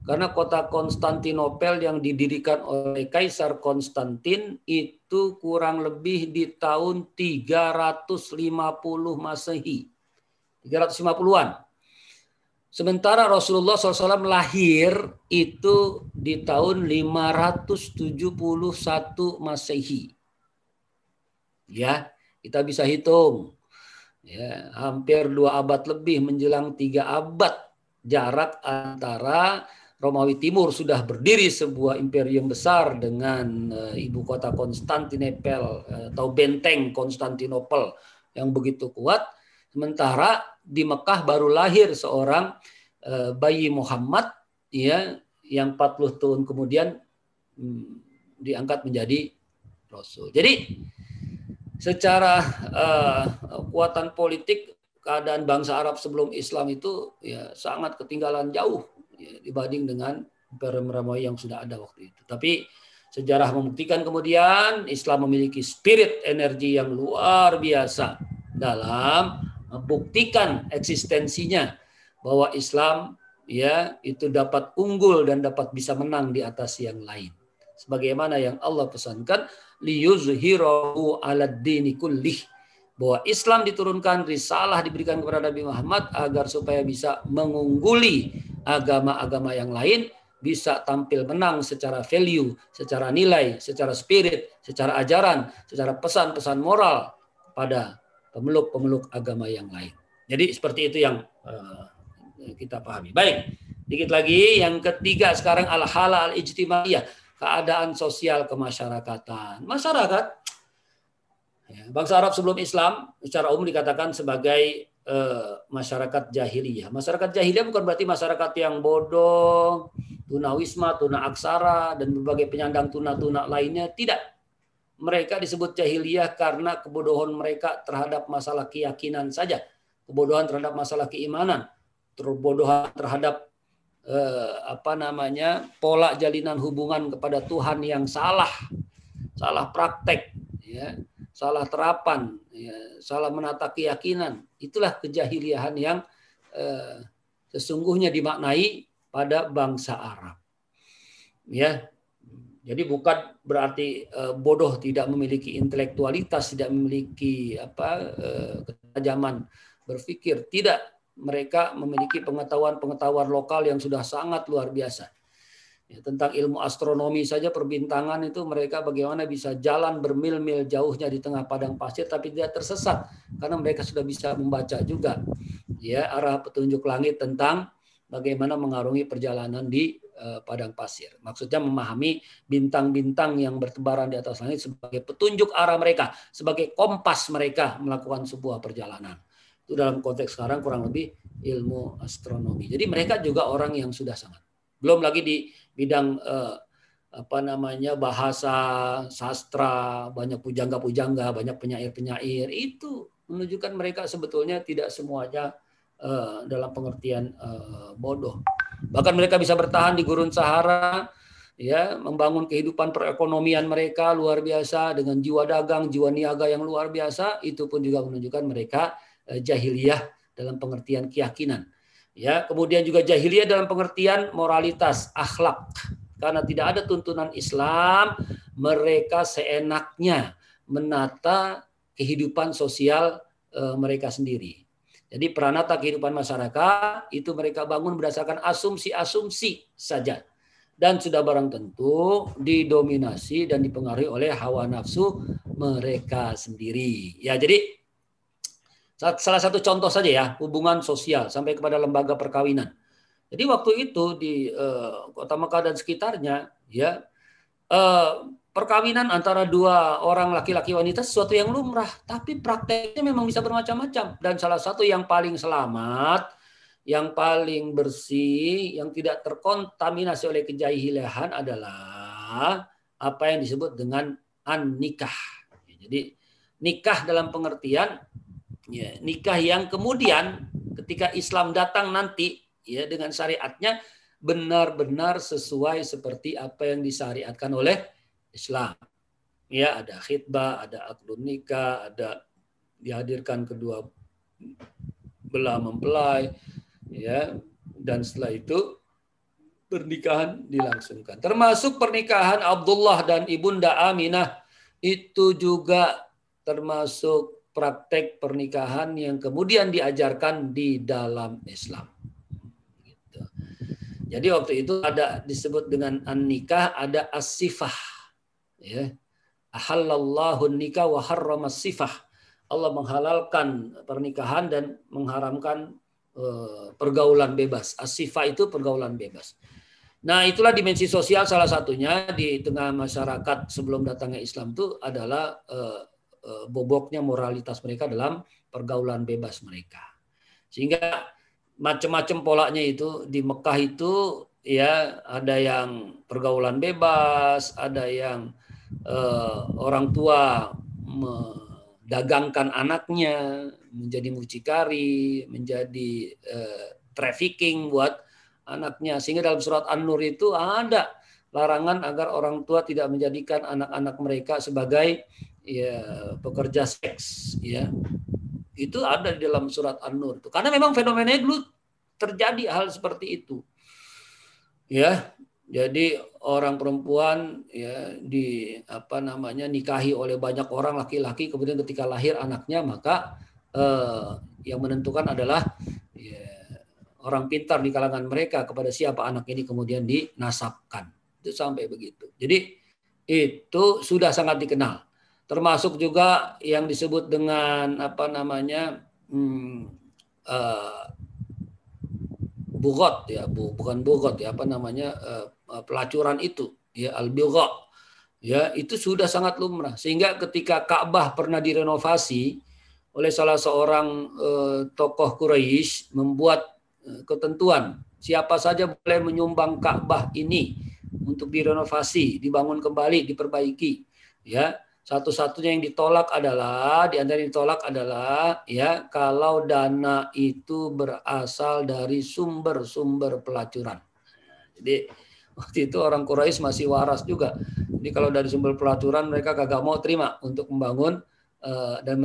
Karena kota Konstantinopel yang didirikan oleh Kaisar Konstantin itu kurang lebih di tahun 350 Masehi. 350-an. Sementara Rasulullah SAW lahir itu di tahun 571 Masehi ya kita bisa hitung ya hampir dua abad lebih menjelang tiga abad jarak antara Romawi Timur sudah berdiri sebuah imperium besar dengan uh, ibu kota Konstantinopel uh, atau benteng Konstantinopel yang begitu kuat sementara di Mekah baru lahir seorang uh, bayi Muhammad ya yang 40 tahun kemudian hmm, diangkat menjadi rasul. Jadi secara uh, kekuatan politik keadaan bangsa Arab sebelum Islam itu ya sangat ketinggalan jauh ya, dibanding dengan Imperium Romawi yang sudah ada waktu itu. Tapi sejarah membuktikan kemudian Islam memiliki spirit energi yang luar biasa dalam membuktikan eksistensinya bahwa Islam ya itu dapat unggul dan dapat bisa menang di atas yang lain. Sebagaimana yang Allah pesankan liyuzhirahu ala dini kullih bahwa Islam diturunkan, risalah diberikan kepada Nabi Muhammad agar supaya bisa mengungguli agama-agama yang lain, bisa tampil menang secara value, secara nilai, secara spirit, secara ajaran, secara pesan-pesan moral pada pemeluk-pemeluk agama yang lain. Jadi seperti itu yang uh, kita pahami. Baik, dikit lagi yang ketiga sekarang al-hala al-ijtimaiyah, keadaan sosial kemasyarakatan. Masyarakat Ya, bangsa Arab sebelum Islam secara umum dikatakan sebagai uh, masyarakat jahiliyah. Masyarakat jahiliyah bukan berarti masyarakat yang bodoh, tunawisma, tuna aksara, dan berbagai penyandang tuna-tuna lainnya. Tidak. Mereka disebut jahiliyah karena kebodohan mereka terhadap masalah keyakinan saja. Kebodohan terhadap masalah keimanan. Kebodohan terhadap eh, apa namanya pola jalinan hubungan kepada Tuhan yang salah. Salah praktek. Ya salah terapan, ya, salah menata keyakinan. Itulah kejahiliahan yang eh, sesungguhnya dimaknai pada bangsa Arab. Ya, jadi bukan berarti eh, bodoh tidak memiliki intelektualitas, tidak memiliki apa eh, ketajaman berpikir. Tidak, mereka memiliki pengetahuan-pengetahuan lokal yang sudah sangat luar biasa Ya, tentang ilmu astronomi saja perbintangan itu mereka bagaimana bisa jalan bermil-mil jauhnya di tengah padang pasir tapi tidak tersesat karena mereka sudah bisa membaca juga ya arah petunjuk langit tentang bagaimana mengarungi perjalanan di uh, padang pasir. Maksudnya memahami bintang-bintang yang bertebaran di atas langit sebagai petunjuk arah mereka, sebagai kompas mereka melakukan sebuah perjalanan. Itu dalam konteks sekarang kurang lebih ilmu astronomi. Jadi mereka juga orang yang sudah sangat. Belum lagi di bidang eh, apa namanya bahasa sastra banyak pujangga-pujangga banyak penyair-penyair itu menunjukkan mereka sebetulnya tidak semuanya eh, dalam pengertian eh, bodoh bahkan mereka bisa bertahan di gurun Sahara ya membangun kehidupan perekonomian mereka luar biasa dengan jiwa dagang jiwa niaga yang luar biasa itu pun juga menunjukkan mereka jahiliyah dalam pengertian keyakinan Ya, kemudian juga jahiliyah dalam pengertian moralitas, akhlak. Karena tidak ada tuntunan Islam, mereka seenaknya menata kehidupan sosial e, mereka sendiri. Jadi peranata kehidupan masyarakat itu mereka bangun berdasarkan asumsi-asumsi saja. Dan sudah barang tentu didominasi dan dipengaruhi oleh hawa nafsu mereka sendiri. Ya, jadi Salah satu contoh saja ya, hubungan sosial sampai kepada lembaga perkawinan. Jadi waktu itu di uh, kota Mekah dan sekitarnya, ya uh, perkawinan antara dua orang laki-laki wanita sesuatu yang lumrah, tapi prakteknya memang bisa bermacam-macam. Dan salah satu yang paling selamat, yang paling bersih, yang tidak terkontaminasi oleh kejahiliahan adalah apa yang disebut dengan an nikah. Jadi nikah dalam pengertian ya, nikah yang kemudian ketika Islam datang nanti ya dengan syariatnya benar-benar sesuai seperti apa yang disyariatkan oleh Islam. Ya, ada khidbah, ada akdun nikah, ada dihadirkan kedua belah mempelai, ya, dan setelah itu pernikahan dilangsungkan. Termasuk pernikahan Abdullah dan Ibunda Aminah itu juga termasuk praktek pernikahan yang kemudian diajarkan di dalam Islam. Gitu. Jadi waktu itu ada disebut dengan an-nikah, ada as-sifah. Ya. Ahallallahu nikah wa harrama sifah. Allah menghalalkan pernikahan dan mengharamkan uh, pergaulan bebas. As-sifah itu pergaulan bebas. Nah, itulah dimensi sosial salah satunya di tengah masyarakat sebelum datangnya Islam itu adalah Eh, boboknya moralitas mereka dalam pergaulan bebas mereka. Sehingga macam-macam polanya itu di Mekah itu ya ada yang pergaulan bebas, ada yang uh, orang tua mendagangkan anaknya menjadi mucikari, menjadi uh, trafficking buat anaknya. Sehingga dalam surat An-Nur itu ada larangan agar orang tua tidak menjadikan anak-anak mereka sebagai ya pekerja seks ya itu ada di dalam surat An-Nur karena memang fenomenanya dulu terjadi hal seperti itu ya Jadi orang perempuan ya di apa namanya nikahi oleh banyak orang laki-laki kemudian ketika lahir anaknya maka eh, yang menentukan adalah ya, orang pintar di kalangan mereka kepada siapa anak ini kemudian dinasabkan. Itu sampai begitu. Jadi itu sudah sangat dikenal. Termasuk juga yang disebut dengan apa namanya hmm, uh, bugot ya, bu, bukan bugot ya, apa namanya uh, pelacuran itu ya al ya itu sudah sangat lumrah sehingga ketika Ka'bah pernah direnovasi oleh salah seorang uh, tokoh Quraisy membuat uh, ketentuan siapa saja boleh menyumbang Ka'bah ini untuk direnovasi, dibangun kembali, diperbaiki. Ya, satu-satunya yang ditolak adalah di antara yang ditolak adalah ya kalau dana itu berasal dari sumber-sumber pelacuran. Jadi waktu itu orang Quraisy masih waras juga. Jadi kalau dari sumber pelacuran mereka kagak mau terima untuk membangun uh, dan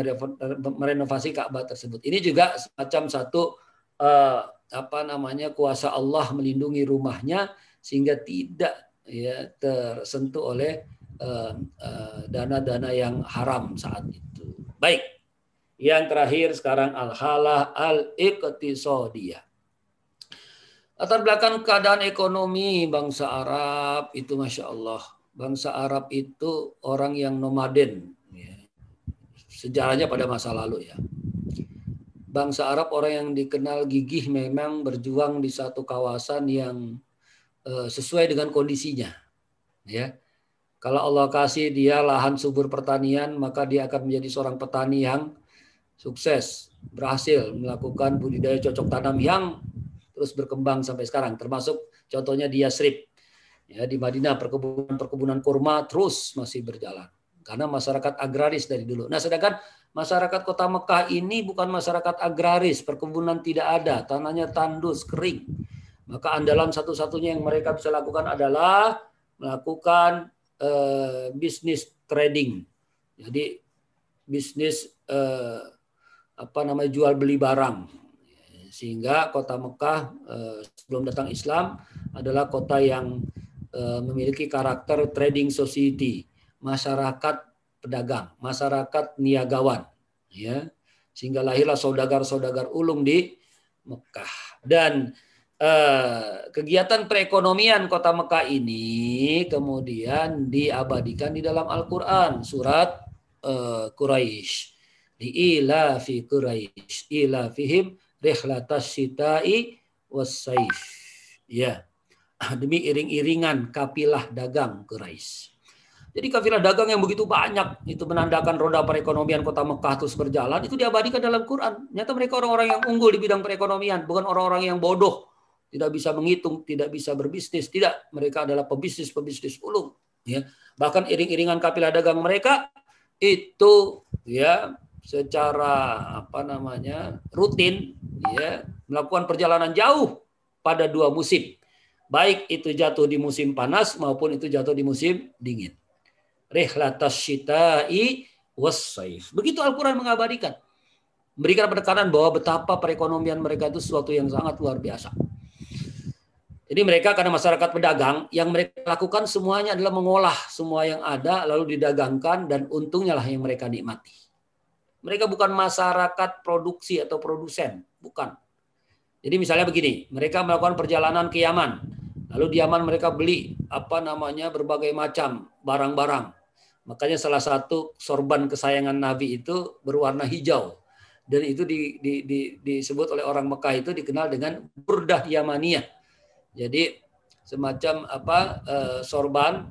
merenovasi Ka'bah tersebut. Ini juga semacam satu uh, apa namanya kuasa Allah melindungi rumahnya sehingga tidak ya tersentuh oleh eh, eh, dana-dana uh, uh, yang haram saat itu. Baik. Yang terakhir sekarang al-halah al-iqtisadiyah. Latar belakang keadaan ekonomi bangsa Arab itu Masya Allah. Bangsa Arab itu orang yang nomaden. Ya. Sejarahnya pada masa lalu ya. Bangsa Arab orang yang dikenal gigih memang berjuang di satu kawasan yang Eh, sesuai dengan kondisinya. Ya. Kalau Allah kasih dia lahan subur pertanian, maka dia akan menjadi seorang petani yang sukses, berhasil melakukan budidaya cocok tanam yang terus berkembang sampai sekarang. Termasuk contohnya dia Srip. Ya, di Madinah perkebunan-perkebunan kurma terus masih berjalan karena masyarakat agraris dari dulu. Nah, sedangkan masyarakat kota Mekah ini bukan masyarakat agraris, perkebunan tidak ada, tanahnya tandus, kering. Maka andalan satu-satunya yang mereka bisa lakukan adalah melakukan uh, bisnis trading. Jadi bisnis uh, apa namanya jual beli barang. Sehingga kota Mekah uh, sebelum datang Islam adalah kota yang uh, memiliki karakter trading society, masyarakat pedagang, masyarakat niagawan, ya. Sehingga lahirlah saudagar-saudagar ulung di Mekah. Dan Eh, kegiatan perekonomian kota Mekah ini kemudian diabadikan di dalam Al-Quran surat uh, Quraisy. Di ila Quraisy ila fihim rihlatas syita'i wasaif ya demi iring-iringan kapilah dagang Quraisy. Jadi kafilah dagang yang begitu banyak itu menandakan roda perekonomian kota Mekah terus berjalan itu diabadikan dalam Quran. Nyata mereka orang-orang yang unggul di bidang perekonomian, bukan orang-orang yang bodoh tidak bisa menghitung, tidak bisa berbisnis, tidak. Mereka adalah pebisnis-pebisnis ulung. Ya. Bahkan iring-iringan kapilah dagang mereka itu ya secara apa namanya rutin ya melakukan perjalanan jauh pada dua musim. Baik itu jatuh di musim panas maupun itu jatuh di musim dingin. Rihlatas syita'i wassaif. Begitu Al-Quran mengabadikan. Memberikan penekanan bahwa betapa perekonomian mereka itu sesuatu yang sangat luar biasa. Jadi mereka karena masyarakat pedagang, yang mereka lakukan semuanya adalah mengolah semua yang ada lalu didagangkan dan untungnya lah yang mereka nikmati. Mereka bukan masyarakat produksi atau produsen, bukan. Jadi misalnya begini, mereka melakukan perjalanan ke Yaman, lalu di Yaman mereka beli apa namanya berbagai macam barang-barang. Makanya salah satu sorban kesayangan Nabi itu berwarna hijau dan itu di, di, di, disebut oleh orang Mekah itu dikenal dengan burdah Yamaniyah jadi semacam apa uh, sorban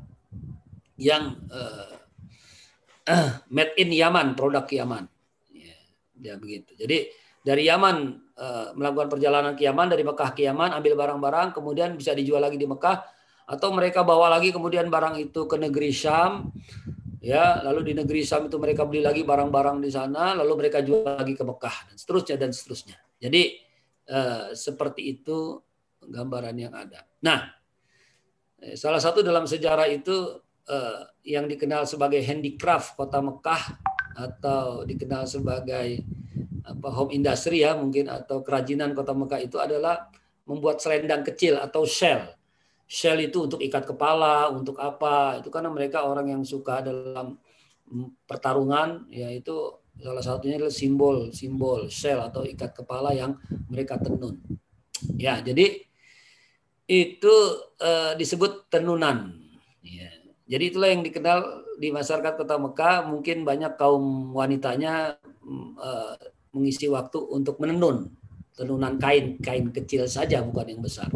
yang uh, uh, made in Yaman, produk Yaman. Ya, ya begitu. Jadi dari Yaman uh, melakukan perjalanan ke Yaman, dari Mekah ke Yaman, ambil barang-barang, kemudian bisa dijual lagi di Mekah, atau mereka bawa lagi kemudian barang itu ke negeri Syam, ya lalu di negeri Syam itu mereka beli lagi barang-barang di sana, lalu mereka jual lagi ke Mekah dan seterusnya dan seterusnya. Jadi uh, seperti itu gambaran yang ada. Nah, eh, salah satu dalam sejarah itu eh, yang dikenal sebagai handicraft kota Mekah atau dikenal sebagai apa home industry ya mungkin atau kerajinan kota Mekah itu adalah membuat selendang kecil atau shell. shell itu untuk ikat kepala, untuk apa? Itu karena mereka orang yang suka dalam pertarungan, yaitu salah satunya adalah simbol simbol shell atau ikat kepala yang mereka tenun. Ya, jadi itu uh, disebut tenunan. Ya. Jadi itulah yang dikenal di masyarakat kota Mekah. Mungkin banyak kaum wanitanya uh, mengisi waktu untuk menenun tenunan kain, kain kecil saja bukan yang besar.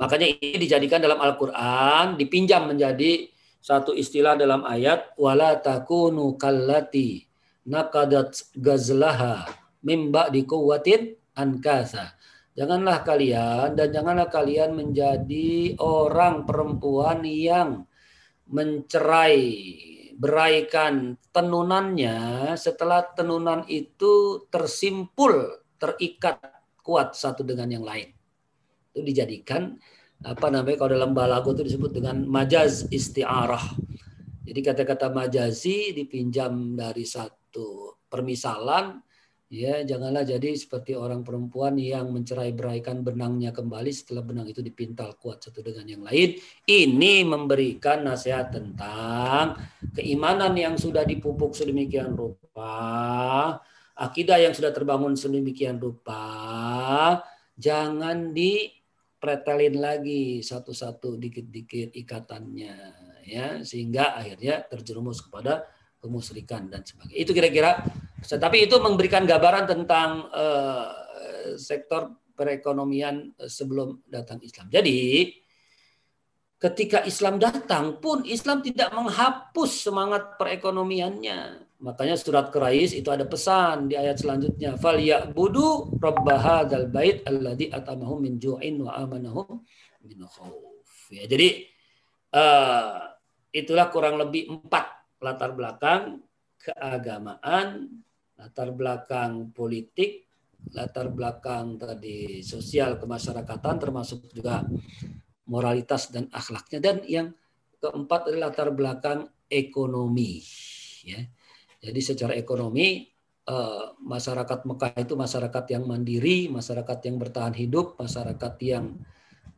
Makanya ini dijadikan dalam Al-Quran, dipinjam menjadi satu istilah dalam ayat, wala takunu kallati nakadat gazlaha mimba di kuwatin ankasa. Janganlah kalian dan janganlah kalian menjadi orang perempuan yang mencerai beraikan tenunannya setelah tenunan itu tersimpul terikat kuat satu dengan yang lain. Itu dijadikan apa namanya kalau dalam balago itu disebut dengan majaz isti'arah. Jadi kata-kata majazi dipinjam dari satu permisalan ya janganlah jadi seperti orang perempuan yang mencerai beraikan benangnya kembali setelah benang itu dipintal kuat satu dengan yang lain. Ini memberikan nasihat tentang keimanan yang sudah dipupuk sedemikian rupa akidah yang sudah terbangun sedemikian rupa. Jangan dipretelin lagi satu-satu dikit-dikit ikatannya ya sehingga akhirnya terjerumus kepada kemusyrikan dan sebagainya. Itu kira-kira tapi itu memberikan gambaran tentang uh, sektor perekonomian sebelum datang Islam. Jadi ketika Islam datang pun Islam tidak menghapus semangat perekonomiannya. Makanya surat Quraisy itu ada pesan di ayat selanjutnya, "Fal ya'budu rabb hadzal bait alladzi atamahum min ju'in wa amanahum min khauf." Ya, jadi uh, itulah kurang lebih empat latar belakang keagamaan, latar belakang politik, latar belakang tadi sosial kemasyarakatan termasuk juga moralitas dan akhlaknya. Dan yang keempat adalah latar belakang ekonomi ya. Jadi secara ekonomi eh, masyarakat Mekah itu masyarakat yang mandiri, masyarakat yang bertahan hidup, masyarakat yang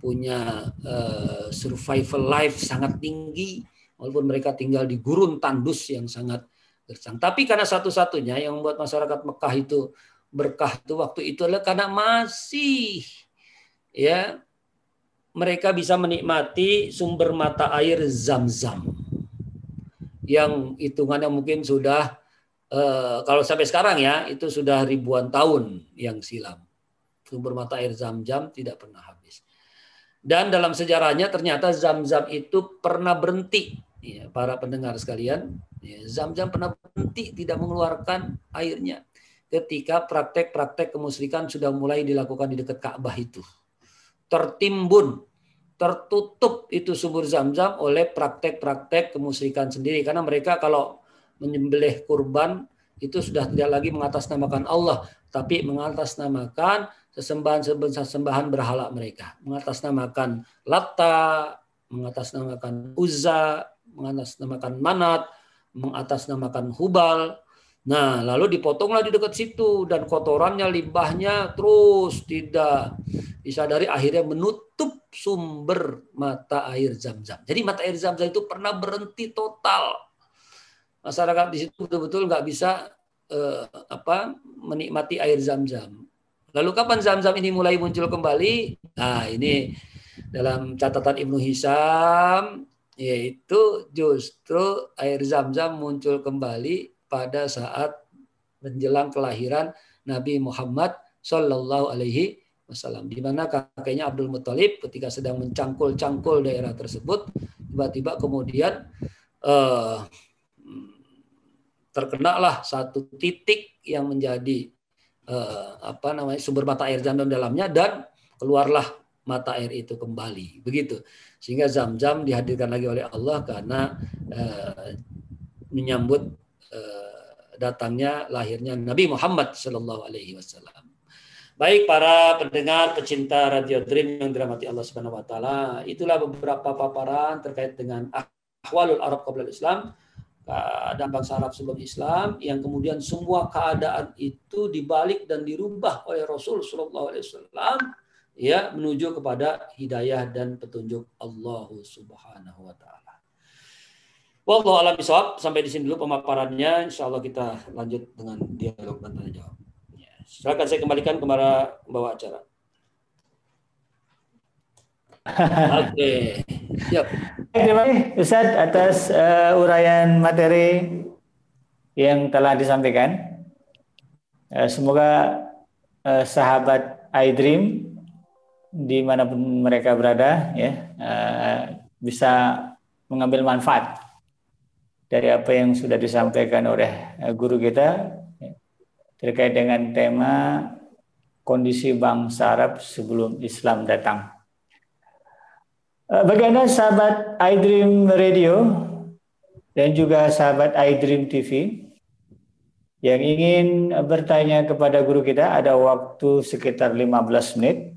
punya eh, survival life sangat tinggi, walaupun mereka tinggal di gurun tandus yang sangat gersang. Tapi karena satu-satunya yang membuat masyarakat Mekah itu berkah itu waktu itu adalah karena masih ya mereka bisa menikmati sumber mata air zam-zam yang hitungannya mungkin sudah eh, kalau sampai sekarang ya itu sudah ribuan tahun yang silam. Sumber mata air Zam-Zam tidak pernah habis. Dan dalam sejarahnya ternyata Zam-Zam itu pernah berhenti. Ya, para pendengar sekalian, ya, Zam-Zam pernah berhenti tidak mengeluarkan airnya ketika praktek-praktek kemusyrikan sudah mulai dilakukan di dekat Ka'bah itu. Tertimbun tertutup itu sumur zam-zam oleh praktek-praktek kemusyrikan sendiri karena mereka kalau menyembelih kurban itu sudah tidak lagi mengatasnamakan Allah tapi mengatasnamakan sesembahan-sesembahan berhala mereka mengatasnamakan Latta mengatasnamakan Uzza mengatasnamakan Manat mengatasnamakan Hubal Nah, lalu dipotonglah di dekat situ dan kotorannya, limbahnya terus tidak disadari akhirnya menutup sumber mata air zam-zam. Jadi mata air zam-zam itu pernah berhenti total. Masyarakat di situ betul-betul nggak bisa eh, apa menikmati air zam-zam. Lalu kapan zam-zam ini mulai muncul kembali? Nah, ini dalam catatan Ibnu Hisam yaitu justru air zam-zam muncul kembali pada saat menjelang kelahiran Nabi Muhammad Shallallahu Alaihi Wasallam. Di mana kakeknya Abdul Muthalib ketika sedang mencangkul-cangkul daerah tersebut, tiba-tiba kemudian uh, terkenalah satu titik yang menjadi uh, apa namanya sumber mata air zam-zam dalamnya dan keluarlah mata air itu kembali begitu sehingga zam-zam dihadirkan lagi oleh Allah karena uh, menyambut datangnya lahirnya Nabi Muhammad Shallallahu Alaihi Wasallam. Baik para pendengar pecinta Radio Dream yang dirahmati Allah Subhanahu Wa Taala, itulah beberapa paparan terkait dengan ahwalul Arab qabla Islam, keadaan bangsa Arab sebelum Islam, yang kemudian semua keadaan itu dibalik dan dirubah oleh Rasul Shallallahu Alaihi Wasallam ya menuju kepada hidayah dan petunjuk Allah Subhanahu wa taala. Wallahu alam bisawab. Sampai di sini dulu pemaparannya. Insya Allah kita lanjut dengan dialog dan tanya jawab. Ya. Silakan saya kembalikan kepada bawa acara. Oke, okay. siap. Terima kasih Ustaz atas uh, uraian materi yang telah disampaikan. Uh, semoga uh, sahabat iDream di mana pun mereka berada ya uh, bisa mengambil manfaat dari apa yang sudah disampaikan oleh guru kita ya, terkait dengan tema kondisi bangsa Arab sebelum Islam datang. Eh, bagi Anda sahabat iDream Radio dan juga sahabat iDream TV yang ingin bertanya kepada guru kita ada waktu sekitar 15 menit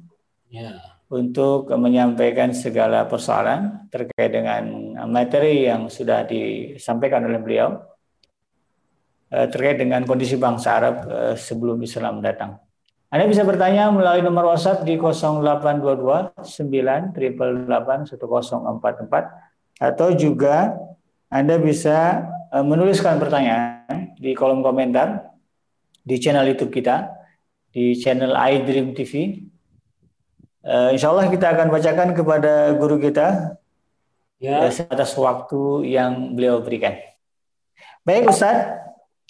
ya. untuk menyampaikan segala persoalan terkait dengan materi yang sudah disampaikan oleh beliau eh, terkait dengan kondisi bangsa Arab eh, sebelum Islam datang. Anda bisa bertanya melalui nomor WhatsApp di 0822 988 1044 atau juga Anda bisa eh, menuliskan pertanyaan di kolom komentar di channel YouTube kita di channel iDream TV. Uh, insya Allah kita akan bacakan kepada guru kita ya. atas waktu yang beliau berikan. Baik Ustadz,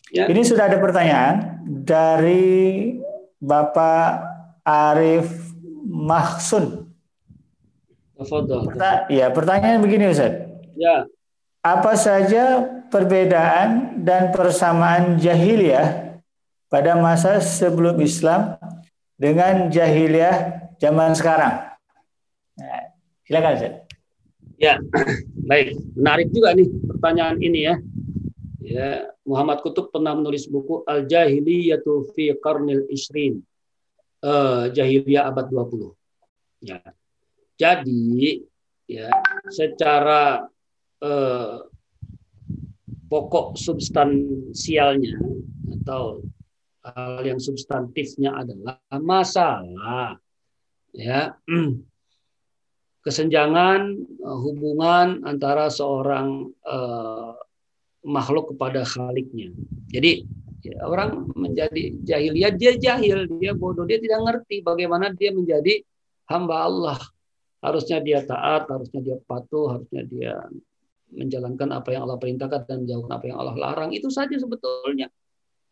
ya. ini sudah ada pertanyaan dari Bapak Arif Mahsun. Perta ya, pertanyaan begini Ustaz. Ya. Apa saja perbedaan dan persamaan jahiliyah pada masa sebelum Islam dengan jahiliyah zaman sekarang? Nah, silakan Ustaz. Ya, baik. Menarik juga nih pertanyaan ini ya. Ya, Muhammad Kutub pernah menulis buku Al Jahiliyatu fi Qarnil Isrin. Uh, Jahiliyah abad 20. Ya. Jadi ya, secara uh, pokok substansialnya atau hal yang substantifnya adalah masalah ya kesenjangan hubungan antara seorang uh, makhluk kepada khaliknya. Jadi ya, orang menjadi jahiliyah dia jahil, dia bodoh, dia tidak ngerti bagaimana dia menjadi hamba Allah. Harusnya dia taat, harusnya dia patuh, harusnya dia menjalankan apa yang Allah perintahkan dan menjauhkan apa yang Allah larang. Itu saja sebetulnya.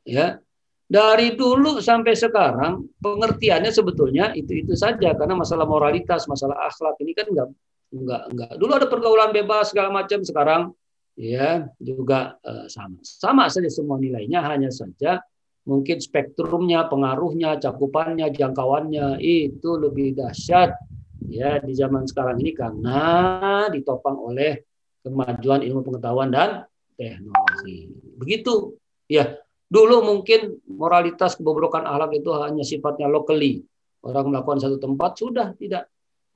Ya. Dari dulu sampai sekarang pengertiannya sebetulnya itu-itu saja karena masalah moralitas, masalah akhlak ini kan enggak enggak enggak. Dulu ada pergaulan bebas segala macam, sekarang ya juga uh, sama. Sama saja semua nilainya, hanya saja mungkin spektrumnya, pengaruhnya, cakupannya, jangkauannya itu lebih dahsyat ya di zaman sekarang ini karena ditopang oleh kemajuan ilmu pengetahuan dan teknologi. Begitu. Ya, dulu mungkin moralitas kebobrokan akhlak itu hanya sifatnya locally. Orang melakukan satu tempat sudah tidak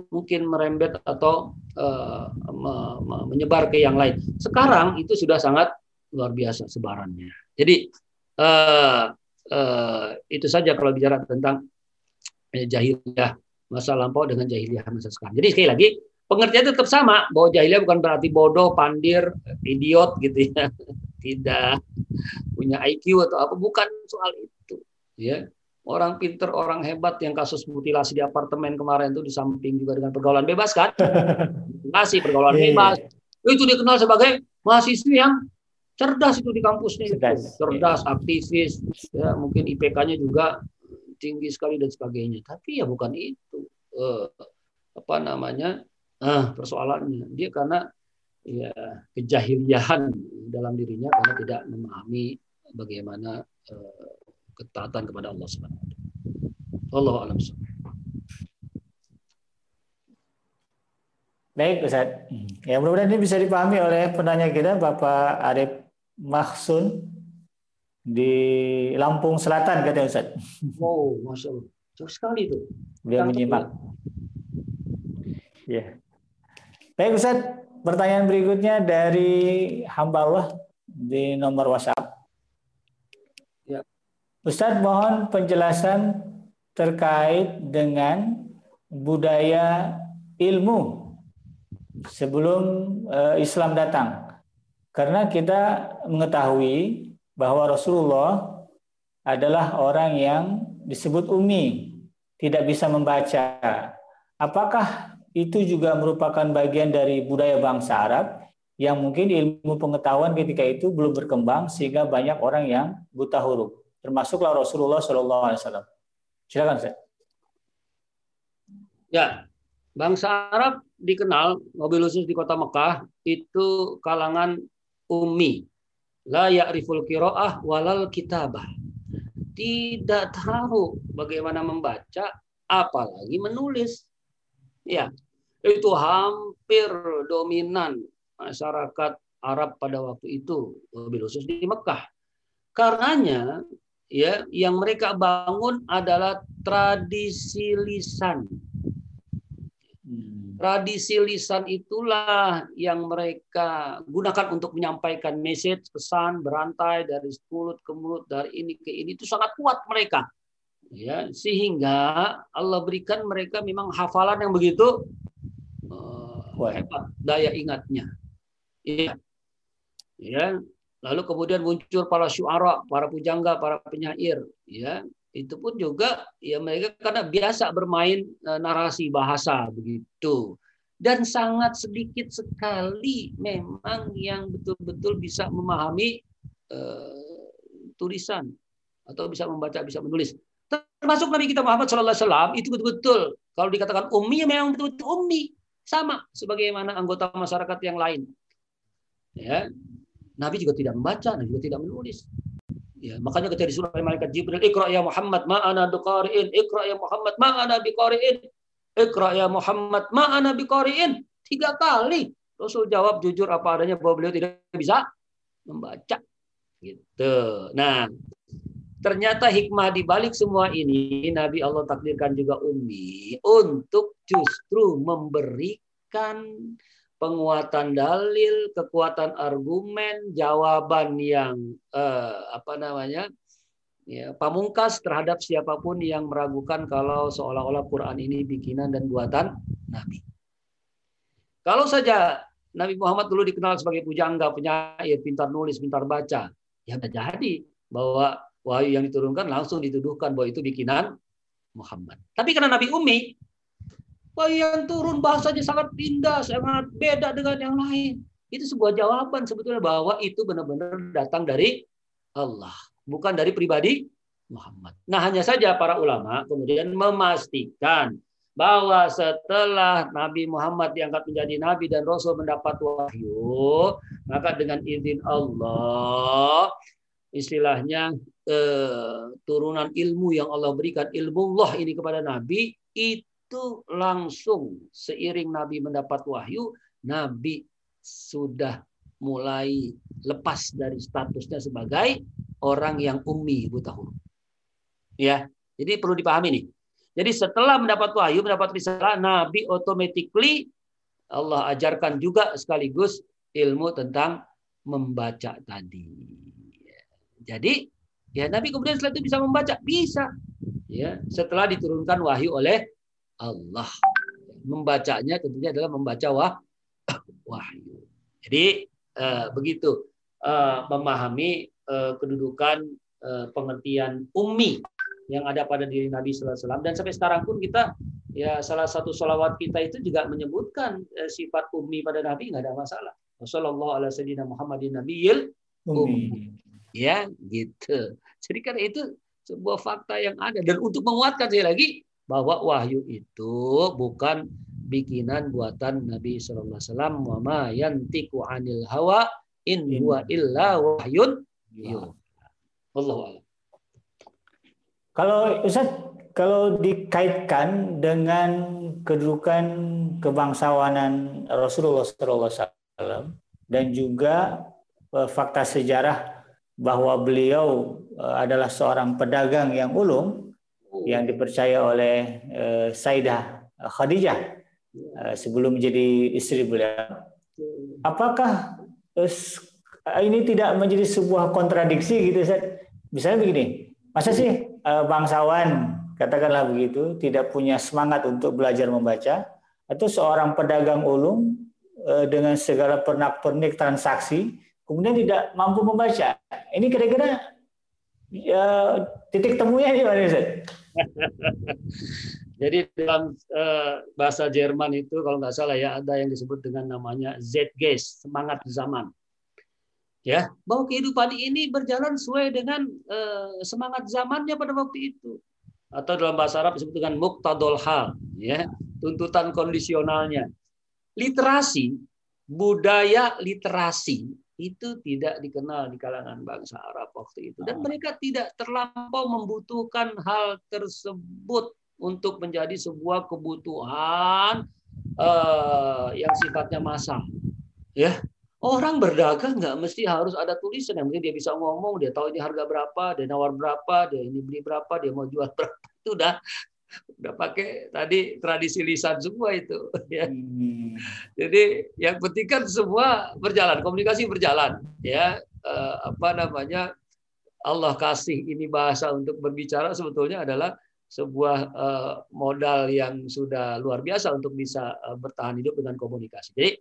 mungkin merembet atau uh, me, me, menyebar ke yang lain. Sekarang itu sudah sangat luar biasa sebarannya. Jadi uh, uh, itu saja kalau bicara tentang jahiliyah masa lampau dengan jahiliyah masa sekarang. Jadi sekali lagi pengertian tetap sama bahwa jahiliyah bukan berarti bodoh, pandir, idiot gitu ya. Tidak punya IQ atau apa bukan soal itu ya orang pinter, orang hebat yang kasus mutilasi di apartemen kemarin itu di samping juga dengan pergaulan bebas kan? Mutilasi, pergaulan yeah, iya. bebas. Itu dikenal sebagai mahasiswi yang cerdas itu di kampusnya. Cerdas, cerdas yeah. aktivis, ya mungkin IPK-nya juga tinggi sekali dan sebagainya. Tapi ya bukan itu. Uh, apa namanya? Uh, persoalannya. Dia karena ya kejahiliahan dalam dirinya karena tidak memahami bagaimana uh, ketaatan kepada Allah Subhanahu wa taala. Allah alam Baik Ustaz. Ya mudah-mudahan ini bisa dipahami oleh penanya kita Bapak Arif Mahsun di Lampung Selatan katanya Ustaz. Oh, Masya Allah. Jauh sekali itu. Dia menyimak. Ya. Baik Ustaz, pertanyaan berikutnya dari hamba Allah di nomor WhatsApp. Ustadz mohon penjelasan terkait dengan budaya ilmu sebelum uh, Islam datang. Karena kita mengetahui bahwa Rasulullah adalah orang yang disebut umi, tidak bisa membaca. Apakah itu juga merupakan bagian dari budaya bangsa Arab yang mungkin ilmu pengetahuan ketika itu belum berkembang sehingga banyak orang yang buta huruf, termasuklah Rasulullah Shallallahu Alaihi Wasallam. Silakan, saya. Ya, bangsa Arab dikenal mobil khusus di kota Mekah itu kalangan ummi, la ya'riful qiraah walal kitabah. Tidak tahu bagaimana membaca apalagi menulis. Ya, itu hampir dominan masyarakat Arab pada waktu itu, mobil khusus di Mekah. Karenanya ya yang mereka bangun adalah tradisi lisan. Hmm. Tradisi lisan itulah yang mereka gunakan untuk menyampaikan message, pesan, berantai dari mulut ke mulut, dari ini ke ini itu sangat kuat mereka. Ya, sehingga Allah berikan mereka memang hafalan yang begitu uh, hebat daya ingatnya. Ya. Ya, Lalu kemudian muncul para syuara, para pujangga, para penyair, ya. Itu pun juga ya mereka karena biasa bermain e, narasi bahasa begitu. Dan sangat sedikit sekali memang yang betul-betul bisa memahami uh, tulisan atau bisa membaca, bisa menulis. Termasuk Nabi kita Muhammad SAW itu betul-betul kalau dikatakan ummi memang betul-betul ummi sama sebagaimana anggota masyarakat yang lain. Ya, Nabi juga tidak membaca, Nabi juga tidak menulis. Ya, makanya ketika disuruh oleh malaikat Jibril, "Iqra ya Muhammad, ma ana biqari'in. Iqra ya Muhammad, ma ana biqari'in. Iqra ya Muhammad, ma ana biqari'in." Tiga kali Rasul jawab jujur apa adanya bahwa beliau tidak bisa membaca. Gitu. Nah, ternyata hikmah di balik semua ini Nabi Allah takdirkan juga ummi untuk justru memberikan penguatan dalil, kekuatan argumen, jawaban yang eh, apa namanya ya, pamungkas terhadap siapa pun yang meragukan kalau seolah-olah Quran ini bikinan dan buatan Nabi. Kalau saja Nabi Muhammad dulu dikenal sebagai pujangga, penyair, pintar nulis, pintar baca, ya jadi bahwa wahyu yang diturunkan langsung dituduhkan bahwa itu bikinan Muhammad. Tapi karena Nabi Umi, yang turun bahasanya sangat indah, sangat beda dengan yang lain. Itu sebuah jawaban sebetulnya bahwa itu benar-benar datang dari Allah, bukan dari pribadi Muhammad. Nah, hanya saja para ulama kemudian memastikan bahwa setelah Nabi Muhammad diangkat menjadi nabi dan rasul mendapat wahyu, maka dengan izin Allah istilahnya eh, turunan ilmu yang Allah berikan ilmu Allah ini kepada nabi itu langsung seiring Nabi mendapat wahyu, Nabi sudah mulai lepas dari statusnya sebagai orang yang ummi buta huruf. Ya, jadi perlu dipahami nih. Jadi setelah mendapat wahyu, mendapat risalah, Nabi automatically Allah ajarkan juga sekaligus ilmu tentang membaca tadi. Jadi ya Nabi kemudian setelah itu bisa membaca, bisa. Ya, setelah diturunkan wahyu oleh Allah. Membacanya tentunya adalah membaca wah, wahyu. Jadi uh, begitu uh, memahami uh, kedudukan uh, pengertian ummi yang ada pada diri Nabi Sallallahu Alaihi Wasallam dan sampai sekarang pun kita ya salah satu sholawat kita itu juga menyebutkan uh, sifat ummi pada Nabi nggak ada masalah. Wassalamualaikum warahmatullahi Muhammadin Nabiyil ummi. Ya gitu. Jadi karena itu sebuah fakta yang ada dan untuk menguatkan sekali lagi bahwa wahyu itu bukan bikinan buatan Nabi Shallallahu Alaihi Wasallam. Wa ma anil hawa in huwa illa wahyun Allah Kalau Ustaz, kalau dikaitkan dengan kedudukan kebangsawanan Rasulullah SAW dan juga eh, fakta sejarah bahwa beliau eh, adalah seorang pedagang yang ulung, yang dipercaya oleh uh, Saidah Khadijah uh, sebelum menjadi istri beliau. Apakah uh, ini tidak menjadi sebuah kontradiksi gitu Ustaz? Misalnya begini, masa sih bangsawan katakanlah begitu, tidak punya semangat untuk belajar membaca, atau seorang pedagang ulung eh, dengan segala pernak-pernik transaksi, kemudian tidak mampu membaca. Ini kira-kira ya, titik temunya di mana, Ustaz? Jadi dalam uh, bahasa Jerman itu kalau nggak salah ya ada yang disebut dengan namanya Zeitgeist, semangat zaman. Ya, bahwa kehidupan ini berjalan sesuai dengan uh, semangat zamannya pada waktu itu. Atau dalam bahasa Arab disebut dengan muktadol hal, ya, tuntutan kondisionalnya. Literasi, budaya literasi itu tidak dikenal di kalangan bangsa Arab waktu itu dan ah. mereka tidak terlampau membutuhkan hal tersebut untuk menjadi sebuah kebutuhan uh, yang sifatnya massal. Ya, orang berdagang nggak mesti harus ada tulisan yang penting dia bisa ngomong, dia tahu ini harga berapa, dia nawar berapa, dia ini beli berapa, dia mau jual berapa itu udah udah pakai tadi tradisi lisan semua itu ya. Hmm. Jadi yang penting kan semua berjalan, komunikasi berjalan ya uh, apa namanya Allah kasih ini bahasa untuk berbicara sebetulnya adalah sebuah uh, modal yang sudah luar biasa untuk bisa uh, bertahan hidup dengan komunikasi. Jadi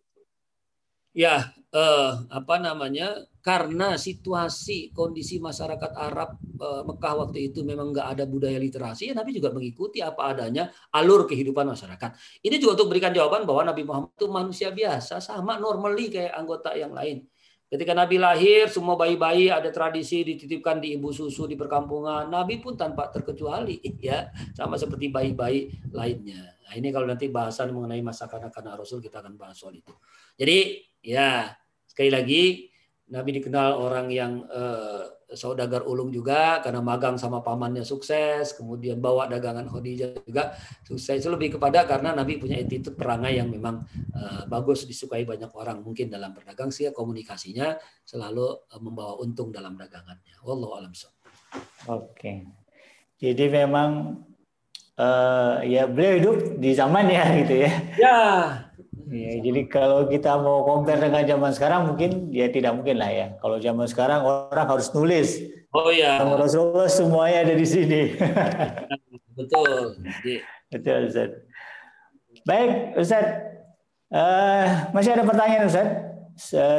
ya uh, apa namanya karena situasi kondisi masyarakat Arab uh, Mekah waktu itu memang nggak ada budaya literasi ya Nabi juga mengikuti apa adanya alur kehidupan masyarakat. Ini juga untuk berikan jawaban bahwa Nabi Muhammad itu manusia biasa sama normally kayak anggota yang lain Ketika Nabi lahir, semua bayi-bayi ada tradisi dititipkan di ibu susu di perkampungan. Nabi pun tanpa terkecuali, ya, sama seperti bayi-bayi lainnya. Nah, ini kalau nanti bahasan mengenai masa kanak-kanak Rasul kita akan bahas soal itu. Jadi, ya sekali lagi Nabi dikenal orang yang eh, saudagar ulung juga karena magang sama pamannya sukses, kemudian bawa dagangan Khadijah juga sukses. Itu lebih kepada karena Nabi punya attitude perangai yang memang uh, bagus disukai banyak orang. Mungkin dalam berdagang sih komunikasinya selalu uh, membawa untung dalam dagangannya. Wallahu a'lam Oke. Jadi memang uh, ya beliau hidup di zamannya gitu ya. Ya, Ya, jadi kalau kita mau compare dengan zaman sekarang mungkin ya tidak mungkin lah ya. Kalau zaman sekarang orang harus nulis. Oh iya. Rasulullah semuanya ada di sini. Betul. Betul Ustaz. Baik Ustaz. Uh, masih ada pertanyaan Ustaz?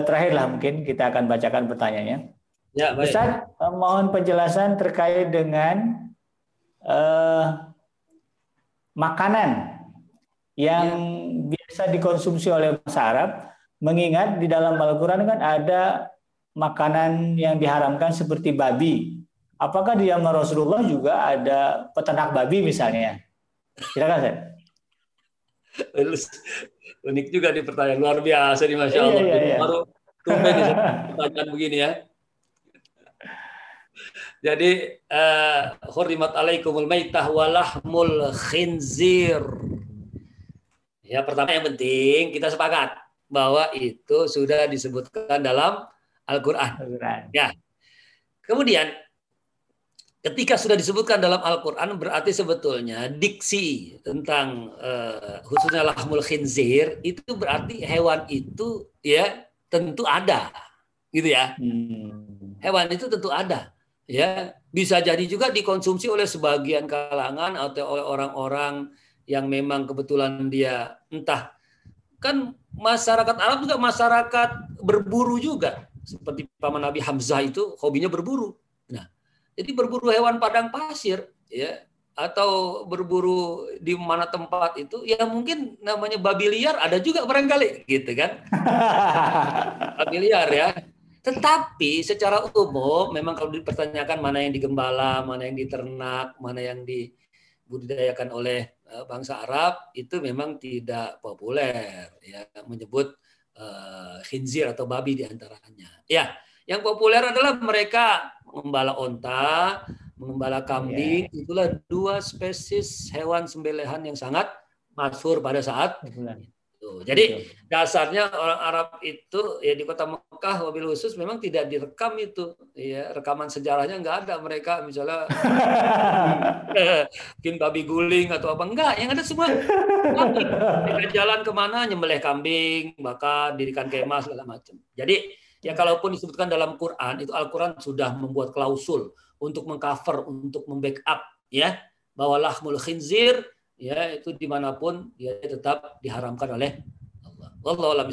Terakhir lah mungkin kita akan bacakan pertanyaannya. Ya, baik. Ustaz, uh, mohon penjelasan terkait dengan uh, makanan yang ya bisa dikonsumsi oleh bangsa Arab, mengingat di dalam Al-Quran kan ada makanan yang diharamkan seperti babi. Apakah di zaman Rasulullah juga ada peternak babi misalnya? Silakan saya. Unik juga di pertanyaan luar biasa nih Masya Allah. Iya, iya, iya. Baru tumben pertanyaan begini ya. Jadi uh, hurrimat alaikumul maitah walahmul khinzir Ya, pertama yang penting kita sepakat bahwa itu sudah disebutkan dalam Al-Qur'an. ya. Kemudian ketika sudah disebutkan dalam Al-Qur'an berarti sebetulnya diksi tentang uh, khususnya lahmul khinzir itu berarti hewan itu ya tentu ada. Gitu ya. Hmm. Hewan itu tentu ada. Ya, bisa jadi juga dikonsumsi oleh sebagian kalangan atau oleh orang-orang yang memang kebetulan dia entah kan masyarakat Arab juga masyarakat berburu juga seperti paman Nabi Hamzah itu hobinya berburu. Nah, jadi berburu hewan padang pasir ya atau berburu di mana tempat itu ya mungkin namanya babi liar ada juga barangkali gitu kan. babi liar ya. Tetapi secara umum memang kalau dipertanyakan mana yang digembala, mana yang diternak, mana yang dibudidayakan oleh Eh, bangsa Arab itu memang tidak populer ya menyebut uh, khinzir atau babi di antaranya. Ya, yang populer adalah mereka mengembala onta, mengembala kambing. Yeah. Itulah dua spesies hewan sembelihan yang sangat masyhur pada saat Gitu. Jadi dasarnya orang Arab itu ya di kota Mekah mobil khusus memang tidak direkam itu, ya rekaman sejarahnya nggak ada mereka. Misalnya bikin babi guling atau apa. Enggak, yang ada semua. Mereka jalan ke mana nyembelih kambing, bahkan dirikan kemah segala macam. Jadi ya kalaupun disebutkan dalam Quran itu Al Quran sudah membuat klausul untuk mengcover, untuk membackup ya bahwa lahmul khinzir ya itu di mana pun dia tetap diharamkan oleh Allah. Wallahu a'lam